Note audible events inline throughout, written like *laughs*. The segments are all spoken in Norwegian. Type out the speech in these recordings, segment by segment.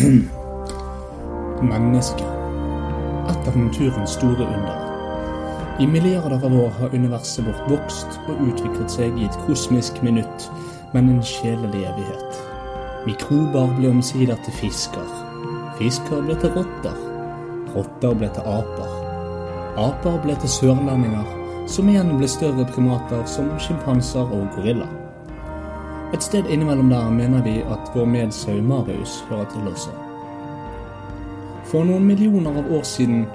*clears throat* Mennesket. Et av naturens store under. I milliarder av år har universet vårt vokst og utviklet seg i et kosmisk minutt, men en sjelelig evighet. Mikrober ble omsider til fisker. Fisker ble til rotter. Rotter ble til aper. Aper ble til sørlendinger, som igjen ble større primater som sjimpanser og gorilla. Et sted innimellom der mener vi at vår medsau Marius hører til også. For noen millioner av år siden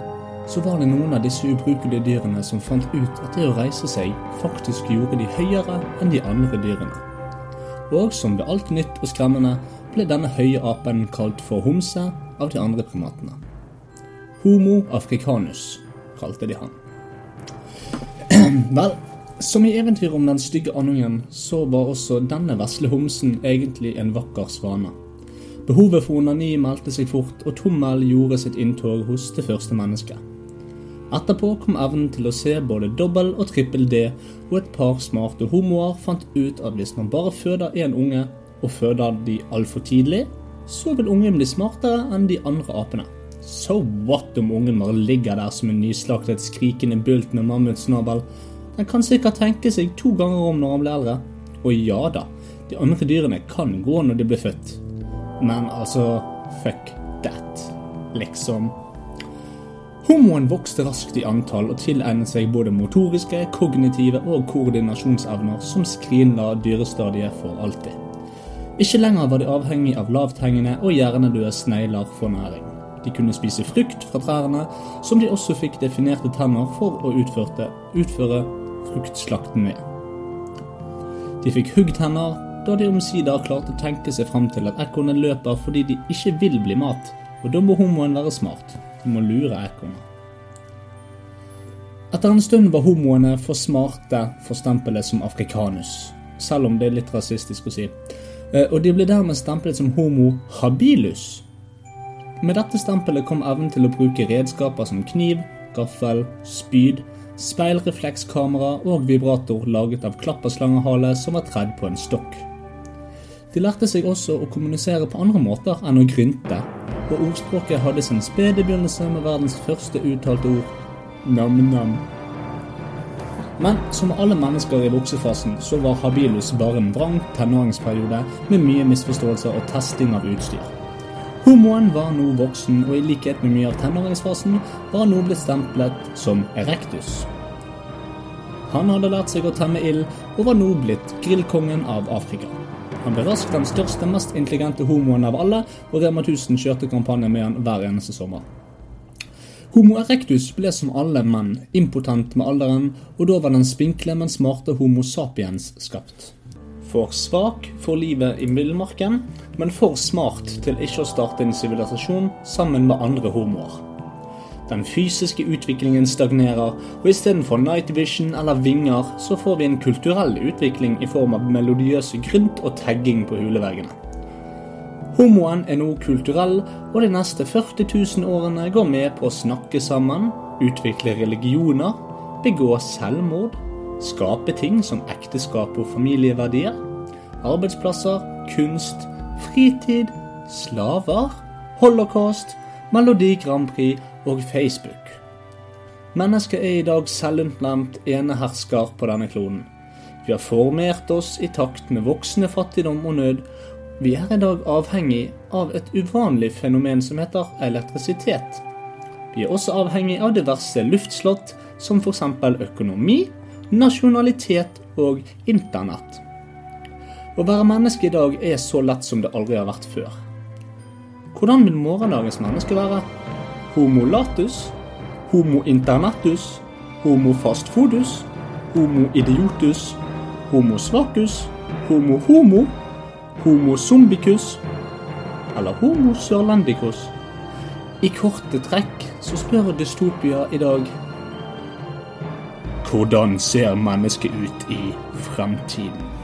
så var det noen av disse ubrukelige dyrene som fant ut at det å reise seg faktisk gjorde de høyere enn de andre dyrene. Og som ved alt nytt og skremmende ble denne høye apen kalt for homse av de andre primatene. Homo africanus kalte de han. *clears throat* Vel, som i eventyret om den stygge andungen, så var også denne vesle homsen egentlig en vakker svane. Behovet for onani meldte seg fort, og tommel gjorde sitt inntog hos det første mennesket. Etterpå kom evnen til å se både dobbel og trippel D, og et par smarte homoer fant ut at hvis man bare føder én unge, og føder de altfor tidlig, så vil ungen bli smartere enn de andre apene. So what om ungen bare ligger der som en nyslaktet skrikende bult med mammutsnabel? Den kan sikkert tenke seg to ganger om når han blir eldre. Og ja da, de andre dyrene kan gå når de blir født. Men altså fuck that. Liksom. Homoen vokste raskt i antall og tilegnet seg både motoriske, kognitive og koordinasjonsevner som skrinla dyrestadiet for alltid. Ikke lenger var de avhengig av lavthengende og hjernedøde snegler for næring. De kunne spise frukt fra trærne, som de også fikk definerte tenner for å utføre, utføre fruktslakten med. De fikk huggtenner, da de omsider klarte å tenke seg fram til at ekornet løper fordi de ikke vil bli mat, og da må homoen være smart. De må lure ekornet. Etter en stund var homoene for smarte for stempelet som afrikanus, selv om det er litt rasistisk å si, eh, og de ble dermed stemplet som homo habilus. Med dette stempelet kom evnen til å bruke redskaper som kniv, gaffel, spyd, speilreflekskamera og vibrator laget av klapperslangehale som var tredd på en stokk. De lærte seg også å kommunisere på andre måter enn å grynte, og ordspråket hadde sin spede begynnelse med verdens første uttalte ord nam-nam. Men som alle mennesker i voksefasen, så var Habilus bare en vrang tenåringsperiode med mye misforståelser og testing av utstyr. Homoen var nå voksen, og i likhet med mye av tenåringsfasen var han nå blitt stemplet som erectus. Han hadde lært seg å temme ild, og var nå blitt grillkongen av Afrika. Han ble raskt den største, mest intelligente homoen av alle, og Rema 1000 kjørte kampanje med han hver eneste sommer. Homo erectus ble som alle menn impotent med alderen, og da var den spinkle, men smarte Homo sapiens skapt. For svak for livet i villmarken, men for smart til ikke å starte en sivilisasjon sammen med andre homoer. Den fysiske utviklingen stagnerer, og istedenfor night vision eller vinger, så får vi en kulturell utvikling i form av melodiøse grynt og tagging på huleveggene. Homoen er nå kulturell, og de neste 40 000 årene går med på å snakke sammen, utvikle religioner, begå selvmord, skape ting som ekteskap og familieverdier, arbeidsplasser, kunst, fritid, slaver, holocaust, Melodi Grand Prix og Facebook. Mennesket er i dag selvutnevnt enehersker på denne kloden. Vi har formert oss i takt med voksende fattigdom og nød. Vi er i dag avhengig av et uvanlig fenomen som heter elektrisitet. Vi er også avhengig av diverse luftslott, som f.eks. økonomi, nasjonalitet og internett. Å være menneske i dag er så lett som det aldri har vært før. Hvordan vil morgendagens menneske være? Homo latus, Homo internatus, Homo fastfodus? Homo idiotus, Homo svacus, Homo homo, Homo zombicus eller Homo sørlendicus? I korte trekk så spør dystopia i dag Hvordan ser mennesket ut i fremtiden?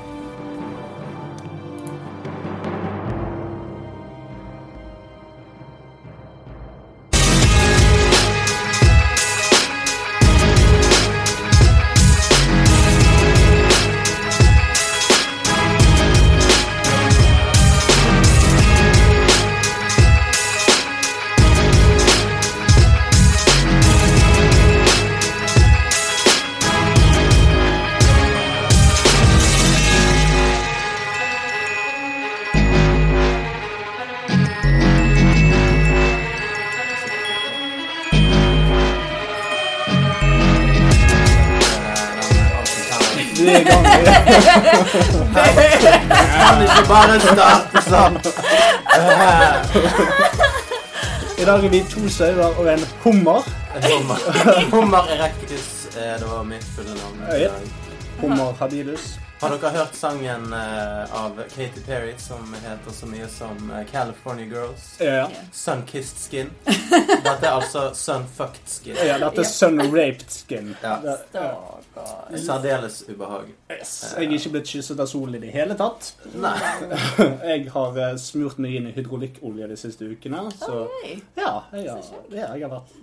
Kan en starte sånn. I dag er vi to sauer og en hummer. Hummer, *laughs* Hummer erectus Det var mitt fulle navn. Hummer habilis. Har dere hørt sangen eh, av Katy Perry som heter så mye som eh, California Girls? Ja. Sun-kissed skin. *laughs* Dette er altså sun-fucked skin. ja, dette er sun raped skin. Ja. Det- Særdeles ubehag. Yes. Jeg er ikke blitt kysset av solen i det hele tatt. Nei. *laughs* Jeg har eh, smurt meg inn i hydraulikkolje de siste ukene, så okay. ja, jeg har, ja, jeg har vært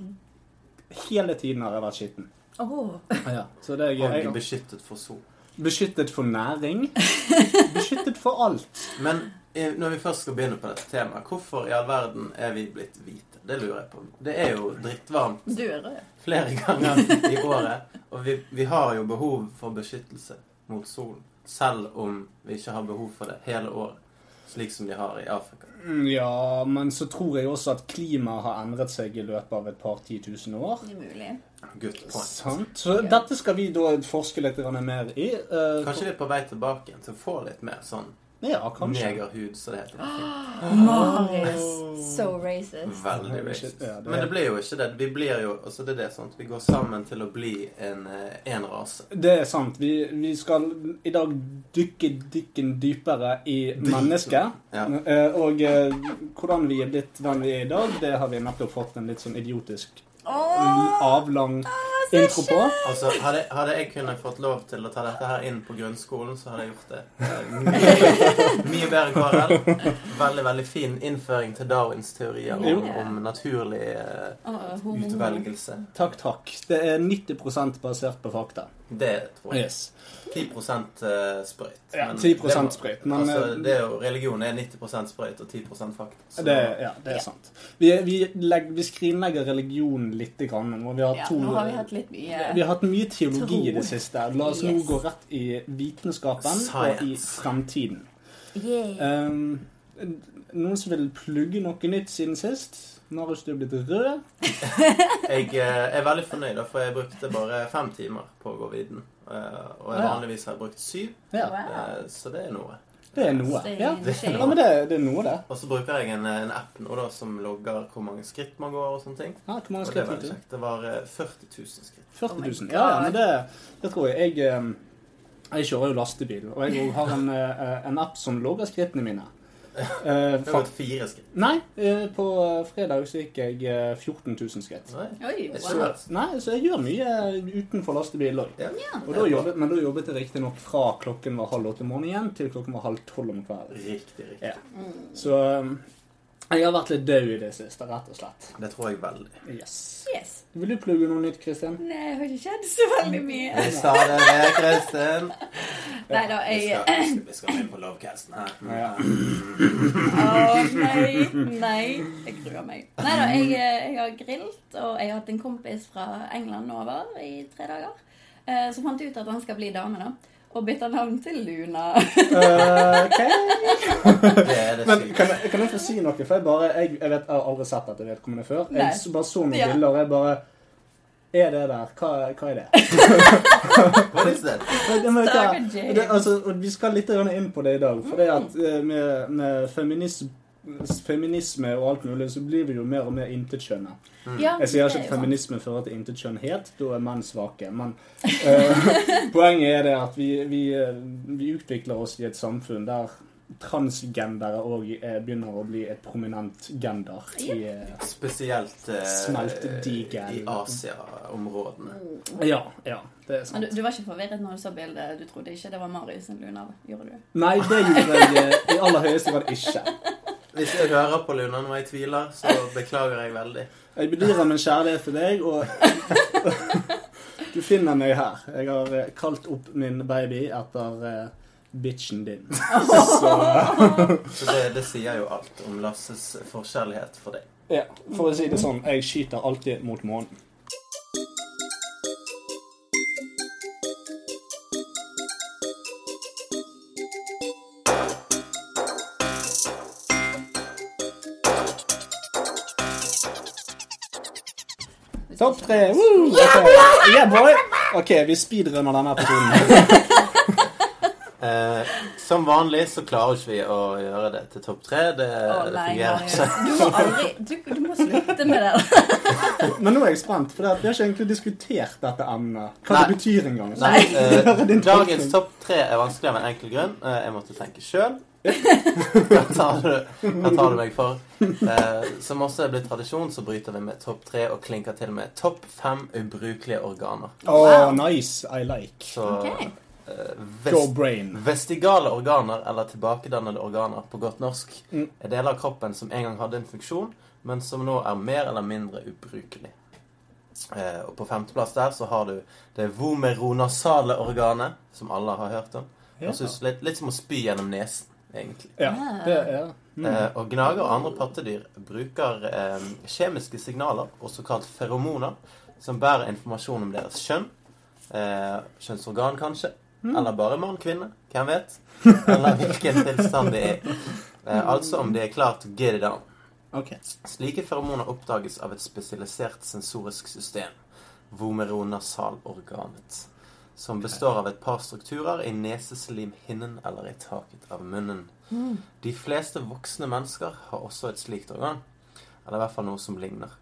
Hele tiden har jeg vært skitten. Åh. Ja, så det er Og jeg, beskyttet for sol. Beskyttet for næring. *laughs* Beskyttet for alt. Men eh, når vi først skal begynne på dette temaet, hvorfor i all verden er vi blitt hvite? Det lurer jeg på. Det er jo drittvarmt Du er rød. flere ganger i året. Og vi, vi har jo behov for beskyttelse mot solen. Selv om vi ikke har behov for det hele året. Slik som de har i Afrika. Mm, Ja, men så tror jeg også at klimaet har endret seg i løpet av et par titusen år. Det er mulig. Good point. Sant? Så dette skal vi da forske litt mer i. Uh, Kanskje vi er på vei tilbake igjen til å få litt mer sånn Ja, negerhud, som det heter. Marius. So racist. Veldig racist. ja, det er- Men det blir jo ikke det. Vi blir jo altså det er det, sant? Vi går sammen til å bli en, eh, en rase. Det er sant. Vi, vi skal i dag dykke dykken dypere i mennesket. Ja. Eh, Og uh, hvordan vi er blitt hvem vi er i dag, det har vi nettopp fått en litt sånn idiotisk avlang intro på. Altså, hadde, hadde jeg kunnet fått lov til å ta dette her inn på grunnskolen, så hadde jeg gjort det. Mye, *laughs* mye bedre KRL. Veldig, veldig fin innføring til Darwins teorier om, om naturlig uh, utvelgelse. Takk, takk. Det er 90% basert på fakta. Det tror jeg. Yes. 10 eh, sprøyt. Ja, Men 10 det må- sprøyt. Men altså, eh, det er jo, religion er 90% sprøyt og 10 fakta. Så det, ja, det er Ja. sant. Vi, vi, vi skrinlegger religion litt. Grann, og vi har, Ja, to, nå har vi hatt litt mye vi har hatt mye teologi i det siste. La oss nå gå rett i vitenskapen og i fremtiden. Yeah. Um, noen som vil plugge noe nytt siden sist? Marius, du er blitt rød. *laughs* Jeg eh, er veldig fornøyd, da, for jeg brukte bare fem timer på å gå vidden. Eh, og jeg vanligvis har jeg brukt syv, Ja, eh, så det er noe. det er noe. Ja, ja men det, det er noe, det. Og så bruker jeg en, en app nå da, som logger hvor mange skritt man går og sånne ting. Ja, hvor mange skritt Og det var kjekt. Det var eh, 40 000 skritt. 40 Oh 000. Ja, ja, men det, det tror jeg. Jeg, jeg kjører jo lastebil, og jeg *laughs* har en, en app som logger skrittene mine. Eh, Det var fire skritt. Nei, eh, på fredag så gikk jeg eh, 14 000 skritt. Nei. Oi, wow. så, Nei, så jeg gjør mye utenfor lastebil òg. Ja. Ja. Og da jobbet, men da jobbet jeg riktignok fra klokken var halv åtte om morgenen til klokken var halv tolv om kvelden. Riktig, riktig. Ja. Så um, jeg har vært litt død i det siste, rett og slett. Det tror jeg veldig. Yes. Yes. Vil du plugge noe nytt, Kristin? Nei, det har ikke skjedd så veldig mye. Vi sa det, det, Kristin. *laughs* Nei da, Vi jeg skal, vi skal inn på Lovecasten her. Ja. oh, nei, nei. Jeg gruer meg. Nei da, jeg, jeg har grilt, og jeg har hatt en kompis fra England over i tre dager. eh, Som fant ut at han skal bli dame, da. Og bytta navn til Luna. Eh, ok. Men kan jeg, kan jeg få si noe? For jeg bare, jeg, jeg, vet, jeg har aldri sett dette vedkommende før. Jeg Nei. bare så noen Ja. bilder, og jeg bare Er det der? Hva, hva er det? *laughs* Hva er det altså, vi skal litt inn på det i dag. For det at eh, med, med feminisme, feminisme og alt mulig, så blir vi jo mer og mer intetkjønne. Ja, Jeg sier ikke at feminisme sant. fører til intetkjønnhet, da er menn svake. Men uh, *laughs* poenget er det at vi, vi, eh, vi utvikler oss i et samfunn der transgendere òg begynner å bli et prominent gender i eh, Spesielt uh, i Asia-områdene. Ja, ja, det er sant. du, du var ikke forvirret når du så bildet? Du trodde ikke det var Marius sin lunar? Gjorde du? Nei, det gjorde jeg eh, i aller høyeste grad ikke. Hvis jeg hører på Luna når jeg tviler, så beklager jeg veldig. Jeg bedyrer min kjærlighet til deg, og *laughs* du finner meg her. Jeg har eh, kalt opp min baby etter eh, bitchen din. *laughs* Så Så det, det sier jo alt om Lasses forkjærlighet for deg. ja, for å si det sånn, jeg skyter alltid mot månen. Topp tre! Woo! Okay. Yeah, boy! OK, vi speedrunner denne episoden. *laughs* Eh, som vanlig så klarer ikke vi å gjøre det til topp tre. Det, oh, det fungerer ikke. Du må aldri du, du må slutte med det. *laughs* Men nå er jeg spent, for vi har ikke egentlig diskutert dette emnet. Hva Nei. det betyr engang. *laughs* Eh, dagens topp tre er vanskelig av en enkel grunn. Eh, jeg måtte tenke sjøl. Hva tar du, hva tar du meg for? Eh, som også er blitt tradisjon, så bryter vi med topp tre og klinker til med topp fem ubrukelige organer. Oh, Wow. nice. I like. Så okay. eh, Go vest, brain. vestigale organer, eller tilbakedannede organer på godt norsk, Mm. er deler av kroppen som en gang hadde en funksjon, men som nå er mer eller mindre ubrukelig. Eh, og på femteplass der så har du det vomeronasale organet, som alle har hørt om. Ja. Det litt, litt som å spy gjennom nesen, egentlig. Ja, det er mm. Eh, og gnager og andre pattedyr bruker eh, kjemiske signaler, også kalt feromoner, som bærer informasjon om deres kjønn, eh, kjønnsorgan kanskje, eller bare mann-kvinne, hvem vet, eller hvilken tilstand de er i. Eh, altså om de er klar til å get it on. Okay. Slike feromoner oppdages av et spesialisert sensorisk system, vomeronasalorganet, som består av et par strukturer i neseslimhinnen eller i taket av munnen. De fleste voksne mennesker har også et slikt organ, eller i hvert fall noe som ligner.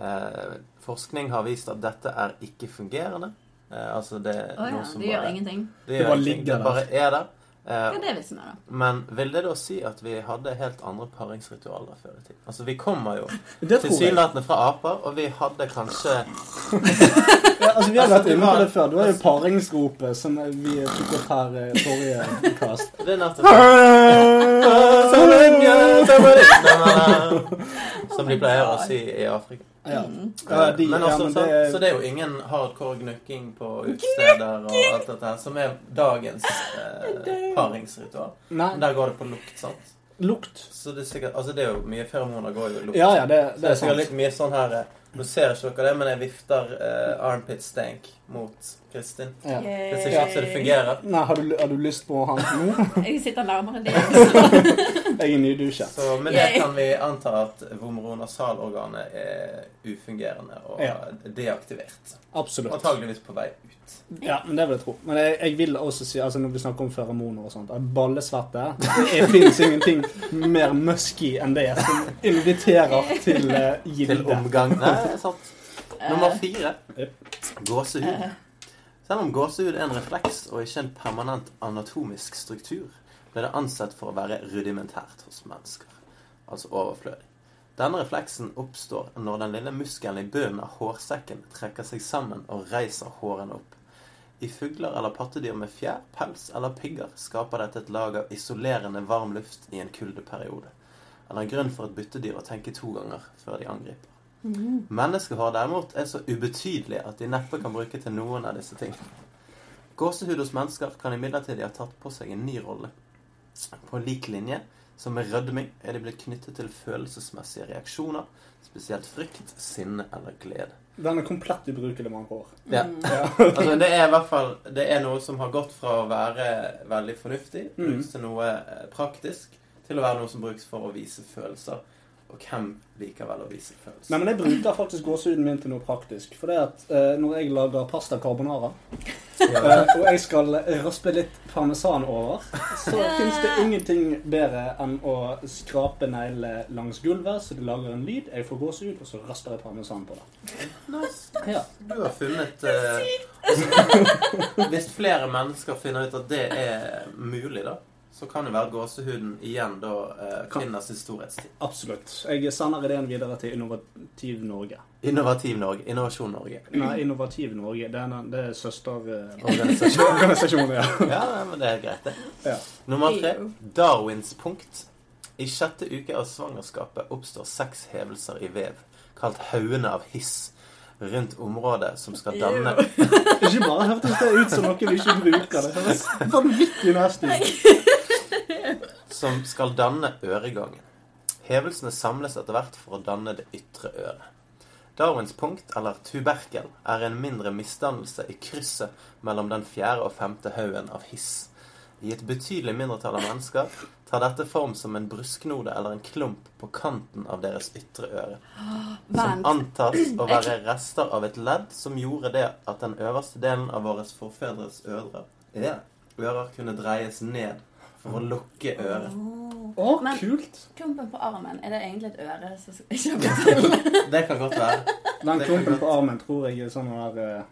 Eh, forskning har vist at dette er ikke fungerende. Eh, altså det er oh, ja, noe som det gjør ingenting. det Det bare ingenting. ligger Det bare er der. Eh, Ja, det vitsen med, da. men vil det da si at vi hadde helt andre paringsritualer før i tiden? Altså, vi kommer jo *laughs* Det tilsynelatende fra aper, og vi hadde kanskje *laughs* Ja, altså, vi har Altså, vært inne på det før. Du har jo paringsropet som vi tok opp her i forrige. *laughs* Det er nettopp Som de pleier å si i Afrika. Ja. Mm. Ja, de, men ja, altså, men så, det er så det er jo ingen hardcore gnukking på utesteder og alt dette her, som er dagens eh, paringsritual. Nei, Der går det på lukt, sant? lukt. Så det er sikkert Altså, det er jo mye feromoner går jo i lukt. Ja, ja, det, Så det det er er sikkert litt mye sånn her eh, Nå ser ikke dere det, men jeg vifter eh, armpit stank mot Kristin. Ja. Det ser ikke ut som det fungerer. Nei, har du, har du lyst på han nå? *laughs* Jeg sitter nærmere det. *laughs* Jeg er nydusja. Så med det kan vi anta at vomeronasalorganet er ufungerende og Ja. deaktivert. Absolutt. Antageligvis på vei ut. Ja, men det vil jeg tro. Men jeg, jeg vil også si, altså når vi snakker om feromoner og sånt, at ballesvette Det fins ingenting mer musky enn det som inviterer til uh, Til omgang. Nei, det er sant. Nummer fire gåsehud. Selv om gåsehud er en refleks og ikke en permanent anatomisk struktur, ble det ansett for å være rudimentært hos mennesker, altså overflødig. Denne refleksen oppstår når den lille muskelen i bunnen av hårsekken trekker seg sammen og reiser hårene opp. I fugler eller pattedyr med fjær, pels eller pigger skaper dette et lag av isolerende varm luft i en kuldeperiode. Eller en grunn for et byttedyr å tenke to ganger før de angriper. Menneskehår derimot er så ubetydelig at de neppe kan bruke til noen av disse tingene. Gåsehud hos mennesker kan imidlertid ha tatt på seg en ny rolle. På lik linje som med rødming er de blitt knyttet til følelsesmessige reaksjoner, spesielt frykt, sinne eller glede. Den er komplett ubrukelig med andre ord. Ja. *laughs* altså, det er i hvert fall Det er noe som har gått fra å være veldig fornuftig, brukes til noe eh, praktisk, til å være noe som brukes for å vise følelser. Og hvem liker vel å vise følelser? Nei, men jeg bruker faktisk gåsehuden min til noe praktisk. For det at eh, når jeg lager pasta carbonara, eh, og jeg skal raspe litt parmesan over, så fins det ingenting bedre enn å skrape neglene langs gulvet, så det lager en lyd. Jeg får gåsehud, og så rasper jeg parmesan på det. Nice. Ja. Du har funnet eh, *laughs* Hvis flere mennesker finner ut at det er mulig, da, så kan det være gåsehuden igjen da eh, finner sin storhetstid. Absolutt. Jeg sender ideen videre til Innovativ Norge. Innovativ Norge. Innovasjon Norge. Nei, Innovativ Norge. Det er, det er søsterorganisasjonen. *laughs* Ja. *laughs* Ja, men det er greit, det. ja. Nummer tre. Darwins punkt. I sjette uke av svangerskapet oppstår seks hevelser i vev, kalt haugene av hiss, rundt området som skal danne *laughs* Ikke bare hørtes det ut som noe vi ikke bruker. Det høres vanvittig nasty ut. Som skal danne øregangen. Hevelsene samles etter hvert for å danne det ytre øret. Darwins punkt, eller tuberkel, er en mindre misdannelse i krysset mellom den fjerde og femte haugen av hiss. I et betydelig mindretall av mennesker tar dette form som en brusknode eller en klump på kanten av deres ytre øre, *gasps* som antas å være rester av et ledd som gjorde det at den øverste delen av våre forfedres ører, ja, ører kunne dreies ned for å lukke øret. Å, Men- kult! Klumpen på armen, er det egentlig et øre som *laughs* ikke har blitt til? Det kan godt være. Den Det klumpen på armen tror jeg er sånn der eh,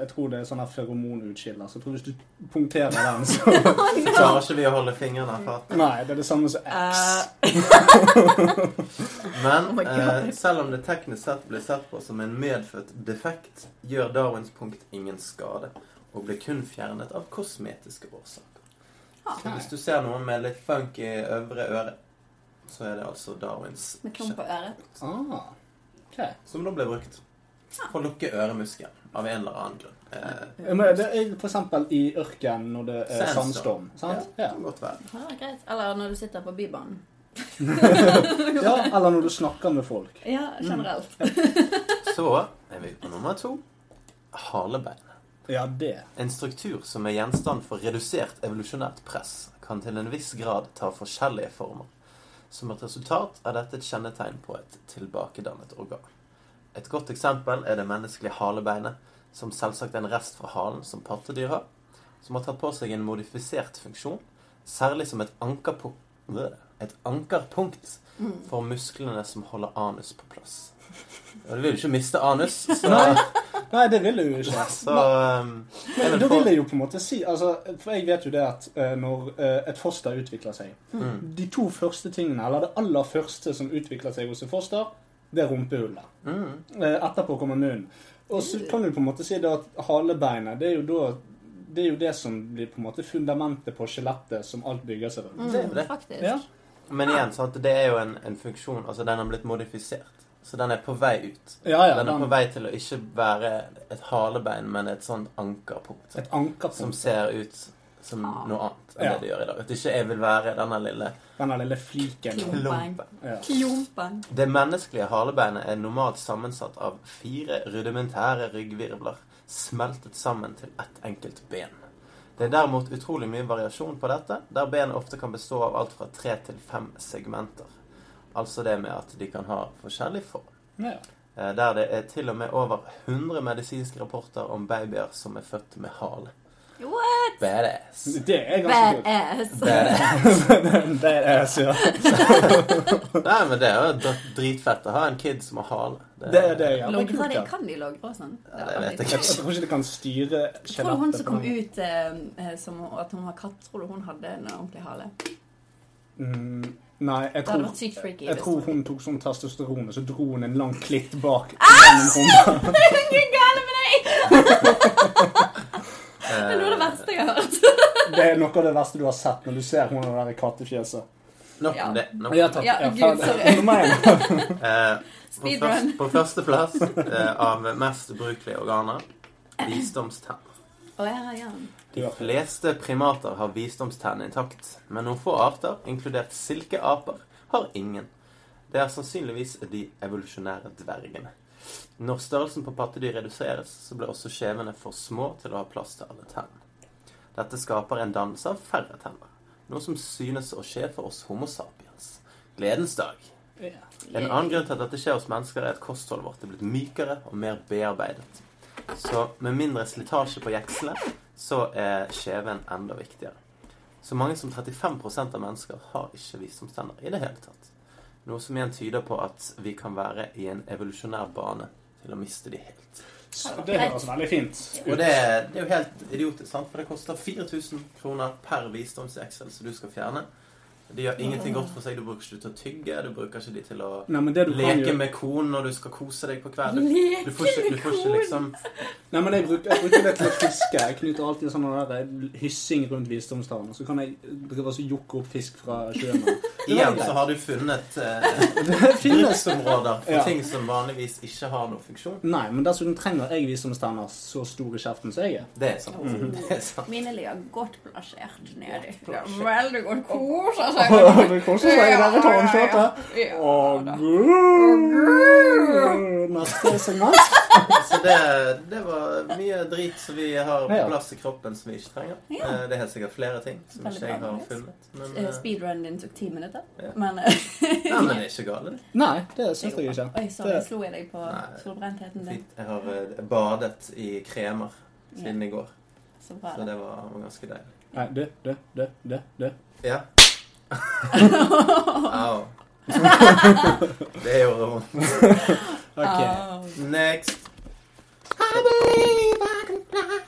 Jeg tror det er sånn feromonutskiller. Så jeg tror hvis du punkterer den, så *laughs* Klarer ikke vi å holde fingrene av fatet. Nei, det er det samme som X. Men *laughs* Oh eh, selv om det teknisk sett blir sett på som en medfødt defekt, gjør Darwins punkt ingen skade, og blir kun fjernet av kosmetiske årsaker. Så hvis du ser noen med litt funky øvre øre, så er det altså Darwins Med klump på øret. Ah, ok. Som da ble brukt for å lukke øremuskelen av en eller annen grunn. Eh, Men det er for eksempel i ørken når det er Sandstorm. sandstorm. Sant? ja, det kan godt være. Ja, greit. Eller når du sitter på Bybanen. *laughs* ja. Eller når du snakker med folk. Ja, generelt. Så er vi på nummer to. Halebein. Ja, det. En struktur som er gjenstand for redusert evolusjonært press, kan til en viss grad ta forskjellige former. Som et resultat er dette et kjennetegn på et tilbakedannet organ. Et godt eksempel er det menneskelige halebeinet, som selvsagt er en rest fra halen som pattedyr har, som har tatt på seg en modifisert funksjon, særlig som et ankerpunkt, et ankerpunkt for musklene som holder anus på plass. Og du vil jo ikke miste anus, så, Nei, det vil jeg jo ikke. så um, Men da vil jeg jo på en måte si altså, For jeg vet jo det at uh, når uh, et foster utvikler seg Mm. De to første tingene, eller det aller første som utvikler seg hos et foster, det er rumpehullet. Mm. Uh, Etterpå kommer munnen. Og så kan du på en måte si det at halebeinet, det er jo da det er jo det som blir på en måte fundamentet på skjelettet som alt bygger seg rundt. Det er det. Mm, Faktisk. Ja. Men igjen, sant, det er jo en, en funksjon Altså, den har blitt modifisert. Så den er på vei ut. Ja, ja, den er den- på vei til å ikke være et halebein, men et sånt ankerpunkt. Et ankerpunkt. Som ser ut som Ah. noe annet enn Ja. det det gjør i dag. At ikke jeg vil være denne lille Denne lille fliken. Klumpen. klumpen. Ja. Klumpen. Det menneskelige halebeinet er normalt sammensatt av fire rudimentære ryggvirvler smeltet sammen til ett enkelt ben. Det er derimot utrolig mye variasjon på dette, der benet ofte kan bestå av alt fra tre til fem segmenter. Altså det med at de kan ha forskjellig form. Ja. Eh, Der det er til og med over 100 medisinske rapporter om babyer som er født med hale. What? Badass. Det er ganske kult. Badass. Badass. *laughs* Badass, ja. *laughs* Nei, men det er jo dritfett å ha en kid som har hale. Det er det, ja. Det de, kan de logre og sånn? Ja, det vet jeg ikke. jeg tror ikke det kan styre Tror du hun som kom ut eh, eh, som at hun var katt, tror du hun hadde en ordentlig hale? Mm, nei, jeg Det hadde tror, vært sykt freaky. jeg tror hun- tok sånn testosteron, og så dro hun en lang klitt bak. Æsj! rumpa. Hva er gale med deg? *laughs* Det er noe av det verste jeg har hørt. *laughs* Det er noe av det verste du har sett når du ser hun der i kattefjeset. Nok om det. Nok Ja, takk. Ja, Ja, Gud, sorry. *laughs* Eh, på, først, på førsteplass uh, av mest ubrukelige organer visdomstenner. Oh, ja, ja. De fleste primater har visdomstennene intakt, men noen få arter, inkludert silkeaper, har ingen. Det er sannsynligvis de evolusjonære dvergene. Når størrelsen på pattedyr reduseres, så blir også skjevene for små til å ha plass til alle tennene. Dette skaper en dannelse av færre tenner, noe som synes å skje for oss homo sapiens. Gledens dag. En annen grunn til at dette skjer hos mennesker, er at kostholdet vårt er blitt mykere og mer bearbeidet. Så med mindre slitasje på jekslene, så er skjeven enda viktigere. Så mange som 35% av mennesker har ikke visdomstenner i det hele tatt. Noe som igjen tyder på at vi kan være i en evolusjonær bane til å miste de helt. Så Det høres veldig fint Og det, det er jo helt idiotisk, sant? for det koster 4000 kroner per visdomseksel som du skal fjerne. De gjør ingenting godt for seg. Du bruker ikke de til å tygge, du bruker ikke de til å Nei, det leke med konen når du skal kose deg på kvelden. Leke Du får ikke, du får ikke liksom Nei, men jeg bruker, jeg bruker det til å fiske. Jeg knyter alltid sånn hyssing rundt visdomstavlen. Så kan jeg drive og så jokke opp fisk fra sjøen. Igjen så har du funnet eh, *laughs* bruksområder for Ja. ting som vanligvis ikke har noen funksjon. Nei, men dessuten trenger jeg visdomstenner så stor i kjeften som jeg er. Det er sant. Det er sant. Mine ligger godt plassert nedi. Veldig godt *laughs* koser seg. Det koser seg i denne tårnskjøtet. Neste segment. *laughs* Så det, det var mye drit som vi har på plass i kroppen som vi ikke trenger. Ja. Eh, Det er helt sikkert flere ting som Veldig ikke jeg har funnet. Men, Eh, eh, Speedrunnen din tok ti minutter. Ja. Men *laughs* uh, Nei, men det er ikke galt. Nei, det syns jeg ikke. Oi, sorry, Det- slo jeg deg på solbrentheten din? Jeg har badet i kremer siden i går, Så bra. så det var, var ganske deilig. Nei, du, du, du, du, du. Ja. *laughs* Au. Det gjorde vondt. Ok. Au. Next. I believe I can fly.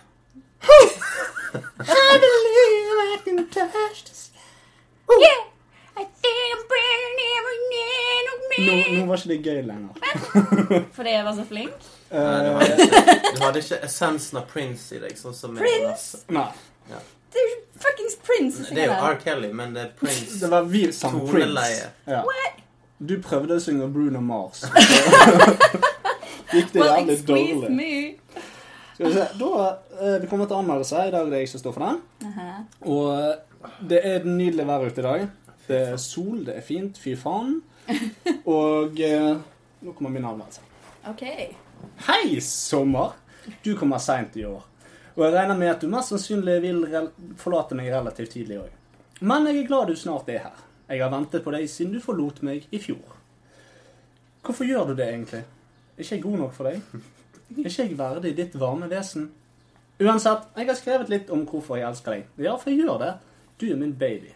I believe I can touch the sky. Yeah, I think I'm burning every night of Nå, me. nå var ikke det gøy lenger. *laughs* Fordi jeg var så flink? Nei, du, hadde ikke, du hadde ikke essensen av Prince i deg, sånn som Prince? Nei. Ja. Det er jo fuckings Prince Det er jo R. Kelly, men det er Prince. det var vi som. Prince. Ja. What? Du prøvde å synge Bruno Mars. *laughs* Gikk det Well, jævlig dårlig. me. Skal vi se, da, eh, Det kommer til anmeldelse. I dag er det jeg som står for den. Aha. Og eh, det er nydelig vær ute i dag. Det er sol, det er fint. Fy faen. *laughs* Og eh, nå kommer min anmeldelse. Ok. Hei, sommer! Du kommer seint i år. Og jeg regner med at du mest sannsynlig vil forlate meg relativt tidlig òg. Men jeg er glad du snart er her. Jeg har ventet på deg siden du forlot meg i fjor. Hvorfor gjør du det egentlig? Er ikke jeg god nok for deg? Er ikke jeg verdig ditt varme vesen? Uansett, jeg har skrevet litt om hvorfor jeg elsker deg. Ja, for jeg gjør det. Du er min baby.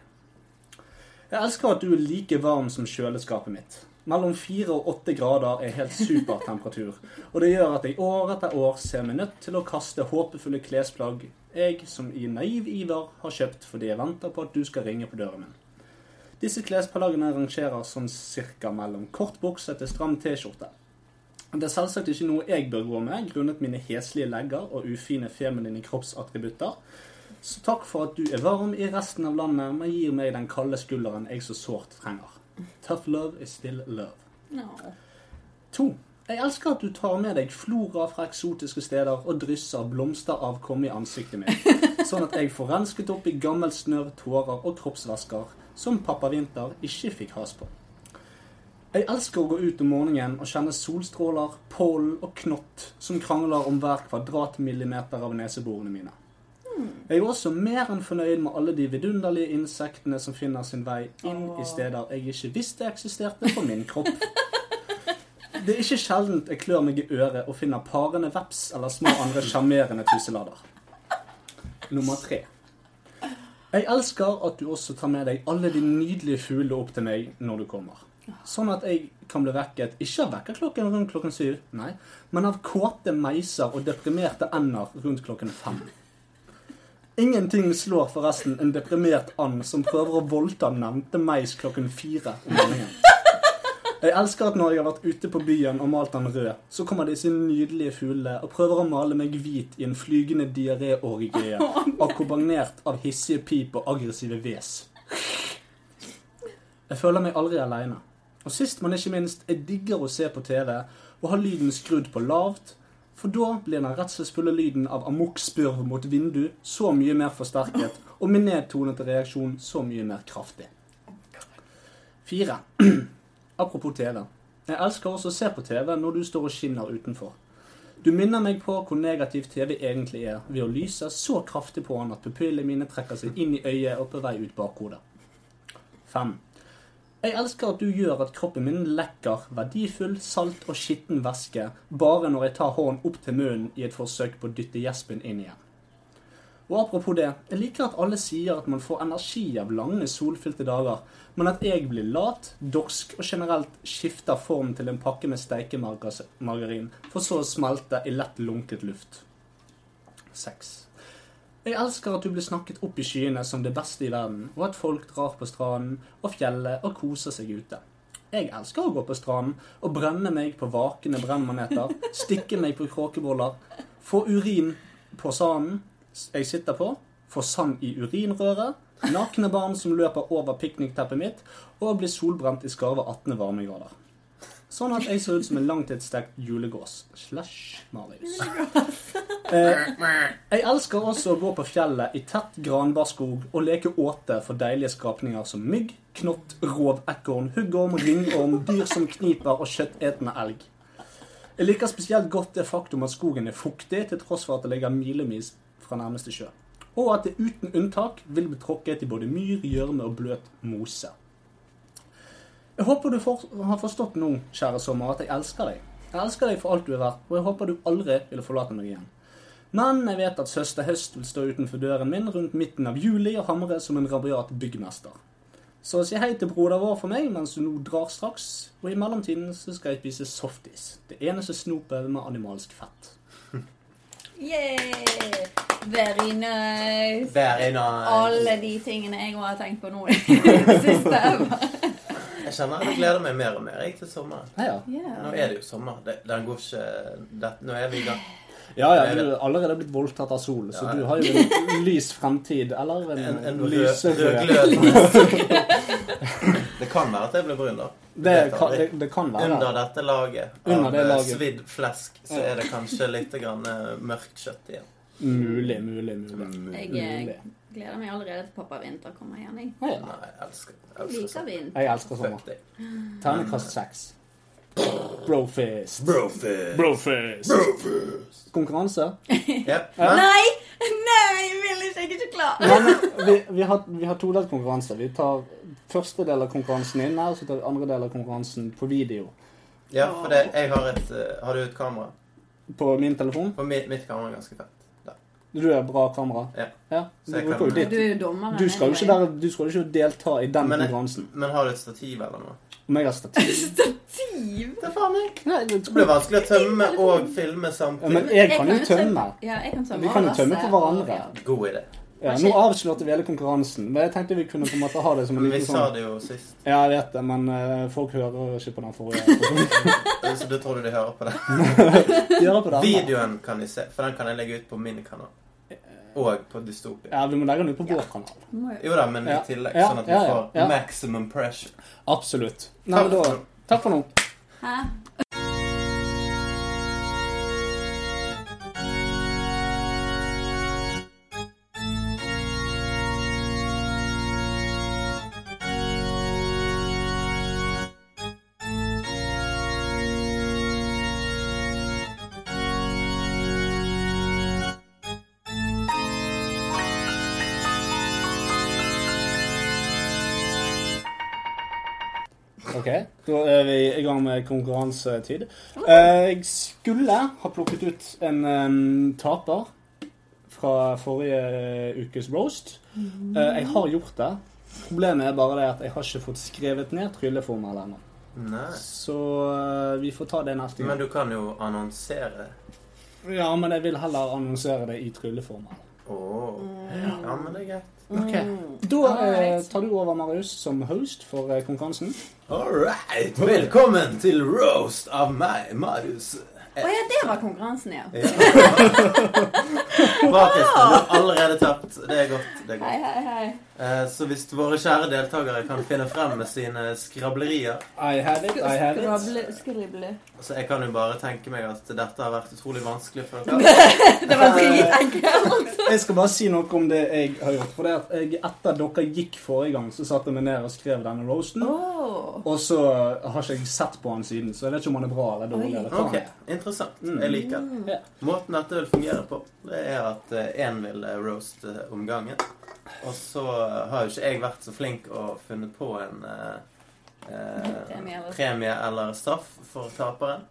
Jeg elsker at du er like varm som kjøleskapet mitt. Mellom fire og åtte grader er helt super temperatur. Og det gjør at jeg år etter år ser meg nødt til å kaste håpefulle klesplagg jeg som i naiv iver har kjøpt fordi jeg venter på at du skal ringe på døren min. Disse klesplaggene rangerer sånn cirka mellom kort bukse til stram T-skjorte. Det er selvsagt ikke noe jeg bør gå med, grunnet mine heslige legger og ufine feminine kroppsattributter. Så takk for at du er varm i resten av landet, men gir meg den kalde skulderen jeg så sårt trenger. Tough love is still love. No. To. Jeg elsker at du tar med deg flora fra eksotiske steder og drysser blomsteravkom i ansiktet mitt, sånn at jeg får rensket opp i gammel snørr, tårer og kroppsvæsker som pappa Vinter ikke fikk has på. Jeg elsker å gå ut om morgenen og kjenne solstråler, pollen og knott som krangler om hver kvadratmillimeter av neseborene mine. Jeg er også mer enn fornøyd med alle de vidunderlige insektene som finner sin vei inn i steder jeg ikke visste eksisterte på min kropp. Det er ikke sjeldent jeg klør meg i øret og finner parende veps eller små andre sjarmerende tuselader. Nummer tre. Jeg elsker at du også tar med deg alle de nydelige fuglene opp til meg når du kommer. Sånn at jeg kan bli vekket ikke av vekkerklokken rundt klokken syv, nei, men av kåte meiser og deprimerte ender rundt klokken fem. Ingenting slår forresten en deprimert and som prøver å voldta nevnte meis klokken fire om morgenen. Jeg elsker at når jeg har vært ute på byen og malt den rød, så kommer disse nydelige fuglene og prøver å male meg hvit i en flygende diaréorgie, *laughs* akkompagnert av hissige pip og aggressive hves. Jeg føler meg aldri aleine. Og sist, men ikke minst, jeg digger å se på TV og ha lyden skrudd på lavt, for da blir den redselsfulle lyden av amokspurv mot vindu så mye mer forsterket, og min nedtonete reaksjon så mye mer kraftig. Fire. *clears throat* Apropos TV. Jeg elsker også å se på TV når du står og skinner utenfor. Du minner meg på hvor negativ TV egentlig er, ved å lyse så kraftig på han at pupillene mine trekker seg inn i øyet og på vei ut bakhodet. Fem. Jeg elsker at du gjør at kroppen min lekker verdifull, salt og skitten væske bare når jeg tar hånden opp til munnen i et forsøk på å dytte gjespen inn igjen. Og apropos det, jeg liker at alle sier at man får energi av lange, solfylte dager, men at jeg blir lat, dorsk og generelt skifter form til en pakke med steikemargarin, for så å smelte i lett lunket luft. 6. Jeg elsker at du blir snakket opp i skyene som det beste i verden, og at folk drar på stranden og fjellet og koser seg ute. Jeg elsker å gå på stranden og brenne meg på vakende brennmaneter, stikke meg på kråkeboller, få urin på sanden jeg sitter på, får sand i urinrøret, nakne barn som løper over piknikteppet mitt, og blir solbrent i skarve 18 varmegrader. Sånn at jeg ser ut som en langtidsstekt julegås. Slash Marius. Eh, jeg elsker også å gå på fjellet i tett granbarskog og leke åte for deilige skapninger som mygg, knott, rov, ekorn, huggorm, ringorm, dyr som kniper og kjøttetende elg. Jeg liker spesielt godt det faktum at skogen er fuktig, til tross for at det ligger milevis fra nærmeste sjø. Og at det uten unntak vil bli tråkket i både myr, gjørme og bløt mose. Jeg håper du for, har forstått nå, kjære sommer, at jeg elsker deg. Jeg elsker deg for alt du er verdt, og jeg håper du aldri vil forlate meg igjen. Men jeg vet at søster Høst vil stå utenfor døren min rundt midten av juli og hamre som en rabiat byggmester. Så si hei til broder vår for meg mens du nå drar straks, og i mellomtiden så skal jeg spise softis. Det eneste snopet med animalsk fett. Yeah! Very nice. Very nice. Alle de tingene jeg har tenkt på nå i *laughs* det siste. Jeg kjenner jeg gleder meg mer og mer jeg, til sommeren. Ja, ja. Nå er det jo sommer. Det, den går ikke det, Nå er vi i gang. Ja, ja, du er allerede blitt voldtatt av solen, så Ja. du har jo en lys fremtid. Eller en, En, en rød, rød, rødglød. *laughs* *laughs* Det kan være at jeg blir brun, da. det, kan, det, det kan være. Under dette laget Under av det eh, laget. svidd flesk, så er det kanskje litt grann eh, mørkt kjøtt igjen. Mulig, mulig, mulig. Jeg Mulig. eh, gleder meg allerede til pappa Vinter kommer igjen. Jeg. Nei, jeg elsker, jeg elsker liker sånn. Jeg elsker sommer. Ternekast seks. Brofist. Brofist. Brofist. Konkurranse? *laughs* yep. Ja. Nei! Nei, jeg vil ikke! Jeg er ikke klar. Nei, men vi, vi har, vi har todelt konkurranse. Vi tar første del av konkurransen inn her, og så tar vi andre del av konkurransen på video. ja, for det, jeg har et eh, Har du et kamera? På min telefon. På mitt, mitt kamera er ganske fett. Du er bra kamera. Ja. du, bruker Du er jo dommeren. Du skal jo ikke, være, du skal jo ikke delta i den Men konkurransen. Men har du et stativ eller noe? Om jeg har stativ *laughs* Stativ! Det faen jeg. Nei, det Det blir vanskelig å tømme og filme Ja, samtidig. men jeg kan jo tømme. Ja, jeg kan tømme. Vi kan jo tømme for på hverandre. God idé. Ja, nå avslørte vi hele konkurransen, men jeg tenkte vi kunne på en måte ha det som en liten Men vi sa sånn det jo sist. Ja, jeg vet det, men uh, folk hører ikke på den forrige. *laughs* Så du tror du de hører på det? *laughs* de hører på den. Videoen kan de se, for den kan jeg legge ut på min kanal. Og på Dystopia. Ja, vi må legge den ut på vår kanal. Jo- da, men i tillegg, sånn at vi ja, ja, får ja. maximum pressure. Absolutt. Nei, takk. da, takk for nå. Hæ? Da er vi i gang med konkurransetid. Eh, Jeg skulle ha plukket ut en taper fra forrige ukes roast. Eh, Jeg har gjort det. Problemet er bare det at jeg har ikke fått skrevet ned trylleformel ennå. Så eh, vi får ta det neste Men du kan jo annonsere. Ja, men jeg vil heller annonsere det i trylleformel. Oh. Ja, men det er greit. Ok. Mm. Da eh, tar du over, Marius, som host for eh, konkurransen. All right. Velkommen til roast av meg, Marius. Å ja, det var konkurransen, ja. Ja. *laughs* Bra, Kristin. Du har allerede tapt. Det er godt. Det er godt. hei, hei. Eh, Så hvis våre kjære deltakere kan finne frem med sine skrablerier I have it, I have it. Skrable, skrible. Så jeg kan jo bare tenke meg at dette har vært utrolig vanskelig for dere. *laughs* Det var dritenkelt. *laughs* Jeg skal bare si noe om det jeg har gjort. For det at jeg, etter dere gikk forrige gang, så satte jeg meg ned og skrev denne roasten. Oh. Og så har ikke jeg sett på den siden, så jeg vet ikke om han er bra eller dårlig. Eller hva Ok, er. interessant. Mm. Jeg liker den. Mm. Yeah. Måten dette vil fungere på, det er at én vil roaste roast eh, om gangen. Og så har jo ikke jeg vært så flink og funnet på en eh, eh, Premie eller- premie eller straff for taperen.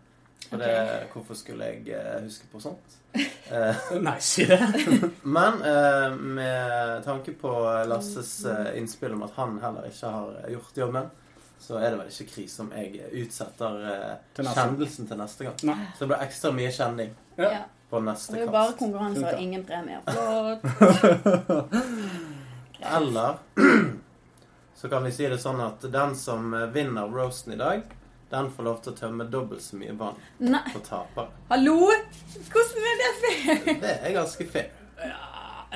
For det, hvorfor skulle jeg eh, huske på sånt? *laughs* Eh, Nei, si det. *laughs* men eh, med tanke på Lasses innspill om at han heller ikke har gjort jobben, så er det vel ikke krise om jeg utsetter Til kjendelsen til neste gang. Nei. Så det blir ekstra mye kjending Ja. neste på Det er jo bare kast. konkurranser og ingen premier. *laughs* Flott. Eller *clears throat* så kan vi si det sånn at den som eh, vinner roasten i dag, den får lov til å tømme dobbelt så mye vann Nei, på taper. hallo? Hvordan er det fair? *laughs* Det er ganske fair.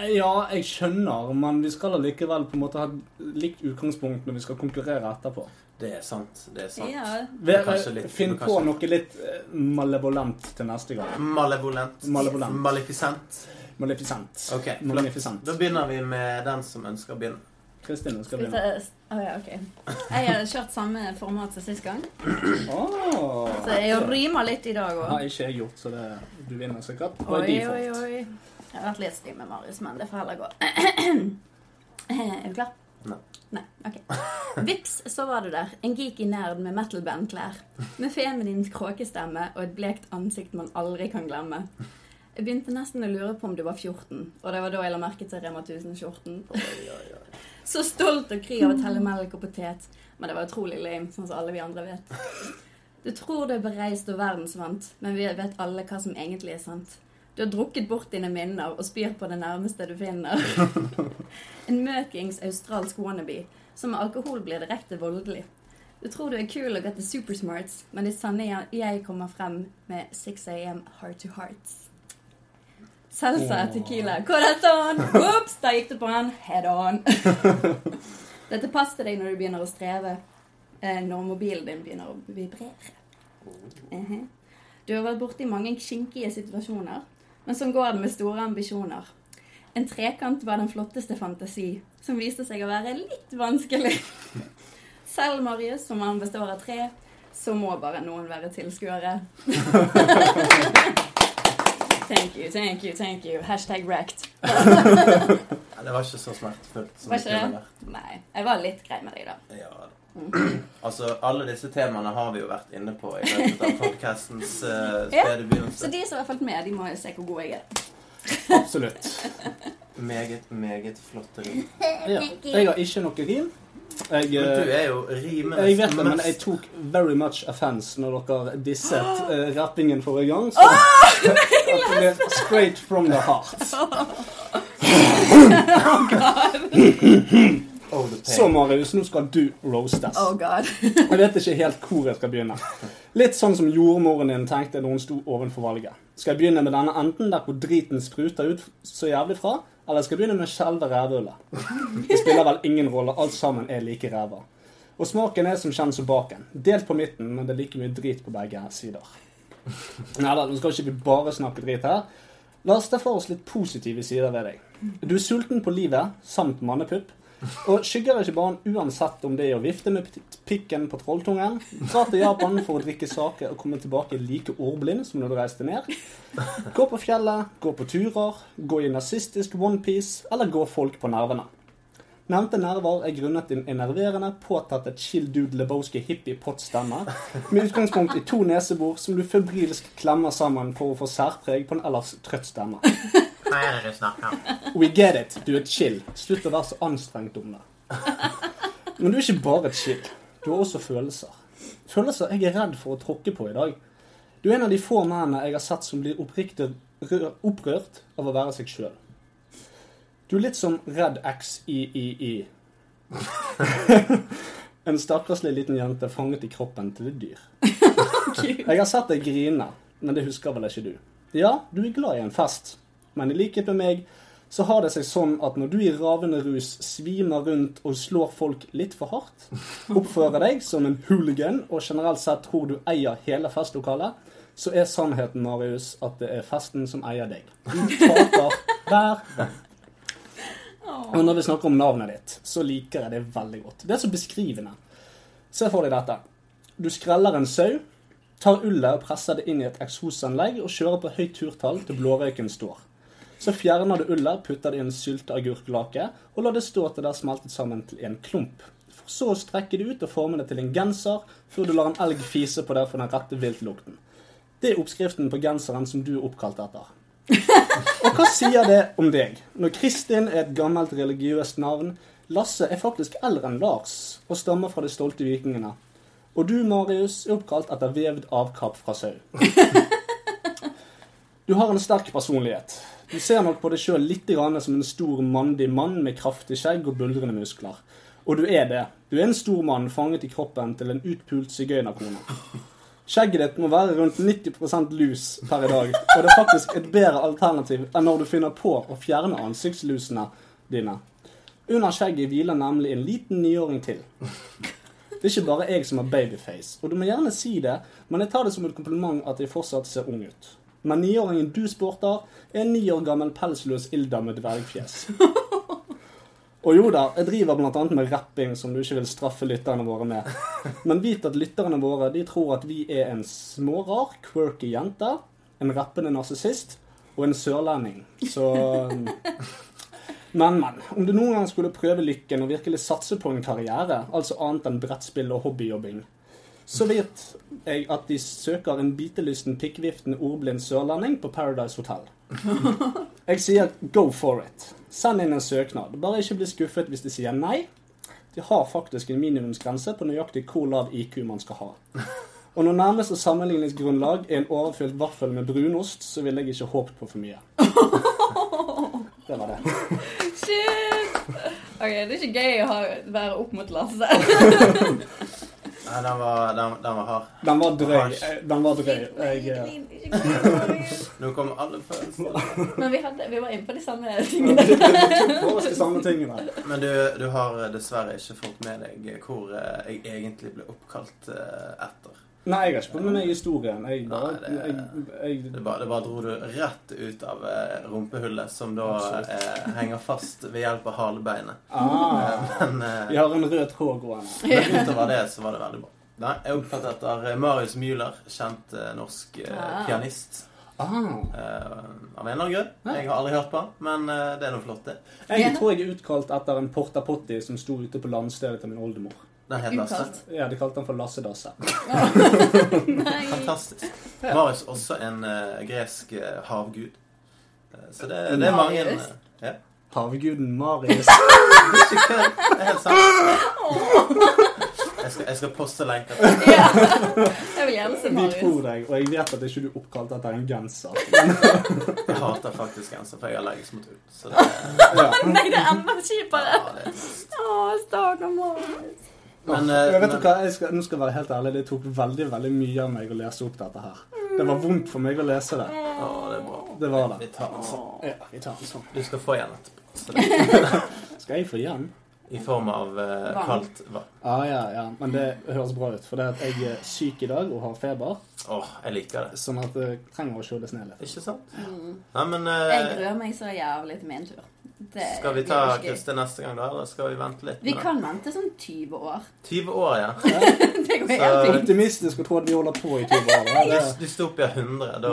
Ja, jeg skjønner, men vi skal allikevel på en måte ha likt utgangspunkt når vi skal konkurrere etterpå. Det er sant. Det er sant. Ja. Litt- Finn på kanskje- noe litt eh, malevolent til neste gang. Malevolent. Malevolent. Maleficent. Maleficent. Okay. Maleficent. Da begynner vi med den som ønsker å begynne. Kristin ønsker å begynne. Oh, ja, okay. Jeg har kjørt samme format som sist gang, *clears throat* Oh, så jeg rimer litt i dag òg. har ikke jeg gjort, så det, du vinner sikkert. Oi, oi, oi. Jeg har vært litt stiv med Marius, men det får heller gå. *clears throat* Er du klar? Nei. Nei, ok. Vips, så var du der. En geeky nerd med metal-band-klær. Med feminin kråkestemme og et blekt ansikt man aldri kan glemme. Jeg begynte nesten å lure på om du var 14, og det var da jeg la merke til Rema 1000-skjorten. Så stolt og kry av å telle melk og potet. Men det var utrolig lame, sånn som alle vi andre vet. Du tror du er bereist og verdensvant, men vi vet alle hva som egentlig er sant. Du har drukket bort dine minner og spyr på det nærmeste du finner. *laughs* En møkings australsk wannabe som med alkohol blir direkte voldelig. Du tror du er kul og got the supersmarts, men det sanne jeg kommer frem med 6 AM heart to hearts. Salsa, tequila, corazon! Ops, da gikk det på han. Head on. *laughs* Dette passer deg når du begynner å streve. eh, Når mobilen din begynner å vibrere. Mhm. Du har vært borti mange kinkige situasjoner, men sånn går det med store ambisjoner. En trekant var den flotteste fantasi, som viste seg å være litt vanskelig. *laughs* Selv Marius, som han består av tre, så må bare noen være tilskuere. Thank you, thank you, thank you. Hashtag wrecked. *laughs* Ja, det var ikke så smertefullt som Var det ikke kunne det? vært. Nei, jeg var litt grei med deg, da. Ja. *clears throat* Altså, alle disse temaene har vi jo vært inne på i løpet av podcastens uh, *laughs* Ja, spede Så de som har fulgt med, de må jo se hvor god jeg er. Absolutt. *laughs* Meget, meget flotte rim. Ja. Jeg har ikke noe rim. Jeg, Men du eh, er jo rimenes jeg vet det, men jeg tok very much offense når dere disset uh, *gasps* rappingen forrige gang. Så ble straight from the heart. *laughs* *laughs* Oh, the pain. Så Marius, nå skal du roastes. Oh god. Jeg vet ikke helt hvor jeg skal begynne. Litt sånn som jordmoren din tenkte når hun sto ovenfor valget. Skal jeg begynne med denne enden der hvor driten spruter ut så jævlig fra, eller skal jeg begynne med selve rævhullet? Det spiller vel ingen rolle, alt sammen er like ræva. Og smaken er som kjent som baken. Delt på midten, men det er like mye drit på begge sider. Nei da, nå skal ikke vi bare snakke drit her. La oss ta for oss litt positive sider ved deg. Du er sulten på livet, samt mannepupp. Og skygger ikke barn uansett om det er å vifte med pikken på trolltungen, dra til Japan for å drikke sake og komme tilbake like ordblind som når du reiste ned, gå på fjellet, gå på turer, gå i nazistisk onepiece eller gå folk på nervene. Nevnte nerver er grunnet din enerverende, påtatte chill dude Lebowski hippie pott-stemme, med utgangspunkt i to nesebor som du febrilsk klemmer sammen for å få særpreg på en ellers trøtt stemme. Hva er det du snakker om? We get it. Du er chill. Slutt å være så anstrengt om det. Men du er ikke bare chill. Du har også følelser. Følelser jeg er redd for å tråkke på i dag. Du er en av de få mennene jeg har sett som blir oppriktig opprørt av å være seg sjøl. Du er litt som Red X i i i. *laughs* En stakkarslig liten jente fanget i kroppen til et dyr. *laughs* Jeg har sett deg grine, men det husker vel ikke du. Ja, du er glad i en fest, men i likhet med meg så har det seg sånn at når du i ravende rus svimer rundt og slår folk litt for hardt, oppfører deg som en hooligan og generelt sett tror du eier hele festlokalet, så er sannheten, Marius, at det er festen som eier deg. Du taper hver gang. Og når vi snakker om navnet ditt, så liker jeg det veldig godt. Det er så beskrivende. Se for deg dette. Du skreller en sau, tar ullet og presser det inn i et eksosanlegg og kjører på høyt turtall til blårøyken står. Så fjerner du ullet, putter det i en sylteagurklake og lar det stå til det er smeltet sammen til en klump. Så å strekke det ut og forme det til en genser, før du lar en elg fise på det for den rette viltlukten. Det er oppskriften på genseren som du er oppkalt etter. Og hva sier det om deg? Når Kristin er et gammelt religiøst navn, Lasse er faktisk eldre enn Lars og stammer fra de stolte vikingene. Og du, Marius, er oppkalt etter vevd avkapp fra sau. Du har en sterk personlighet. Du ser nok på deg sjøl litt som en stor, mandig mann med kraftig skjegg og buldrende muskler. Og du er det. Du er en stor mann fanget i kroppen til en utpult sigøynerkone. Skjegget ditt må være rundt 90 lus per i dag, og det er faktisk et bedre alternativ enn når du finner på å fjerne ansiktslusene dine. Under skjegget hviler nemlig en liten niåring til. Det er ikke bare jeg som har babyface, og du må gjerne si det, men jeg tar det som et kompliment at jeg fortsatt ser ung ut. Men niåringen du sporter, er en ni år gammel pelsløs Ilda med dvergfjes. Og jo da, jeg driver bl.a. med rapping som du ikke vil straffe lytterne våre med. *laughs* Men vit at lytterne våre de tror at vi er en smårar, quirky jente, en rappende narsissist og en sørlending. Så *laughs* Men, men. Om du noen gang skulle prøve lykken og virkelig satse på en karriere, altså annet enn brettspill og hobbyjobbing, så vet jeg at de søker en bitelysten, pikkviftende, ordblind sørlending på Paradise Hotel. *laughs* Jeg sier go for it. Send inn en søknad. Bare ikke bli skuffet hvis de sier nei. De har faktisk en minimumsgrense på nøyaktig hvor lav IQ man skal ha. Og når nærmeste sammenligningsgrunnlag er en overfylt vaffel med brunost, så ville jeg ikke håpet på for mye. *laughs* Det var det. Shit! Ok, Det er ikke gøy å ha, være opp mot Lasse. *laughs* Nei, den var, den, den var hard. Den var drøy. Den var drøy. Nei, Jeg, eh. *laughs* Nå kommer alle følelsene. Men vi, hadde, vi var inne på de samme tingene. det var de samme tingene. Men du, du har dessverre ikke fått med deg hvor eh, jeg egentlig ble oppkalt eh, etter. Nei, jeg har ikke funnet meg i historien. Jeg bare, Nei, det- jeg, jeg, Det bare, det bare dro du rett ut av eh, rumpehullet, som da eh, henger fast ved hjelp av halebeinet. ah, Men, eh, Vi har en rød tråd gående. *laughs* men utover det så var det veldig bra. Nei, jeg er oppkalt etter eh, Marius Müller, kjent eh, norsk eh, Ah. pianist. Ah. Eh, av en eller annen grunn. Jeg har aldri hørt på han, men eh, det er noe flott, det. Jeg tror jeg er utkalt etter en porta potti som sto ute på landstedet til min oldemor. Den het Lasse. Ja, De kalte den for Lasse Dasse. *laughs* Fantastisk. Marius også en uh, gresk uh, havgud. Eh, så det, det er mange Marius? ja. Havguden Marius. *laughs* Det er. Det helt sant. Jeg skal, jeg skal poste lenker. Ja. Jeg vil gjerne se Vi tror deg, og jeg vet at ikke du oppkalte oppkalt etter en genser. Jeg hater faktisk genser, for jeg er allergisk mot ull. Ja. Nei, det er enda kjipere. ja, det. Å, stakkar Marius. Men, Jeg eh, vet men hva, jeg skal, Nå skal jeg være helt ærlig, det tok veldig veldig mye av meg å lese opp dette her. Det var vondt for meg å lese det. Ja, det er bra. Det var det. Vi tar den sånn. Ja, vi tar den sånn. Du skal få igjen etterpå. *laughs* Skal jeg få igjen? I form av eh, kaldt vann. Ah, ja, ja, men det høres bra ut. For det at jeg er syk i dag og har feber, Åh, jeg liker det. sånn at det trenger å kjøles ned litt. Ikke sant? Mm. Nei, men Jeg eh, gruer meg så jævlig til min tur. Det Skal vi ta. Kristin neste gang, da? Eller skal vi vente litt? Vi kan vente sånn 20 år. 20 år, ja. *laughs* Det går helt fint. Optimistisk å tro at vi holder på i 20 år. da. Dystopia 100. Da,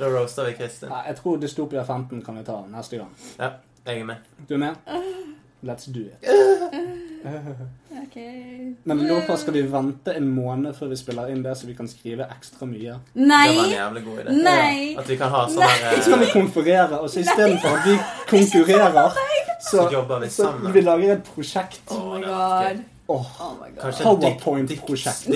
da roaster vi Kristin. Ja, jeg tror Dystopia 15 kan vi ta neste gang. Ja, jeg er med. Du er med? Let's do it. *laughs* Ok. Men nå skal vi vente en måned før vi spiller inn det, så vi kan skrive ekstra mye? Nei! Det var en jævlig god idé. Nei! At vi kan ha sånn her Så kan eh, vi konferere, og så istedenfor at vi *laughs* konkurrerer, så, Så jobber vi så sammen. vi lager et prosjekt. Oh my god. Oh god. PowerPoint-prosjekt.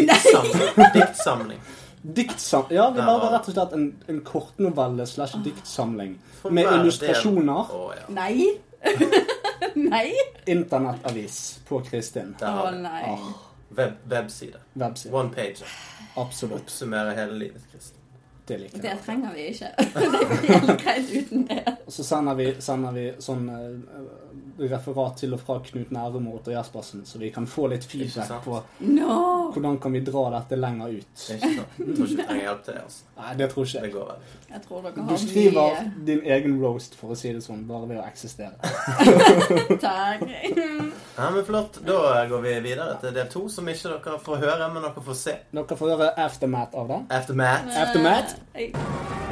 diktsamling. Diktsamling. Ja, vi lager rett og slett en, en kortnovelle slash diktsamling. Med illustrasjoner. Ja. Nei! *laughs* *laughs* Nei! Internettavis på Kristin. Å oh, nei. Åh, Web, webside. webside. One page. Absolutt. Oppsummere hele livet, Kristin. Det liker Det trenger vi ikke. *laughs* Det går helt greit uten det. Og så sender vi, sender vi sånn eh, referat til og fra Knut Nærum og Otto Jespersen, så vi kan få litt feedback på No! hvordan kan vi dra dette lenger ut. Det er ikke sant. Jeg tror ikke vi trenger hjelp til det. altså. Nei, det tror ikke Det jeg. går veldig. Jeg tror dere Du skriver mye din egen roast, for å si det sånn, bare ved å eksistere. *laughs* Takk. Ja, men Flott. Da går vi videre til del to, som ikke dere får høre, men dere får se. Dere får høre aftermath av det. Aftermath. Aftermath?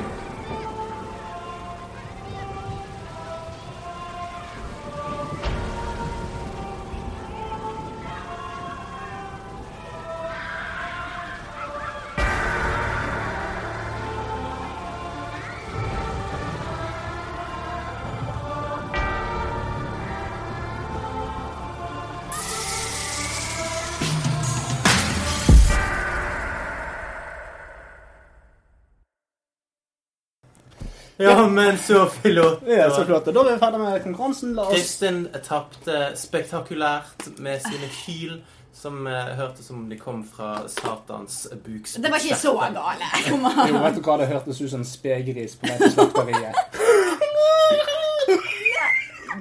Ja, men så flott. Ja, så flott Da er vi ferdig med konkurransen. La oss Kristin tapte spektakulært med sine hyl, som eh, hørtes som om de kom fra Satans bukspytt. Det var ikke så gale. Kom Jo, vet du hva? Det hørtes ut som en spegris på vei til slakteriet.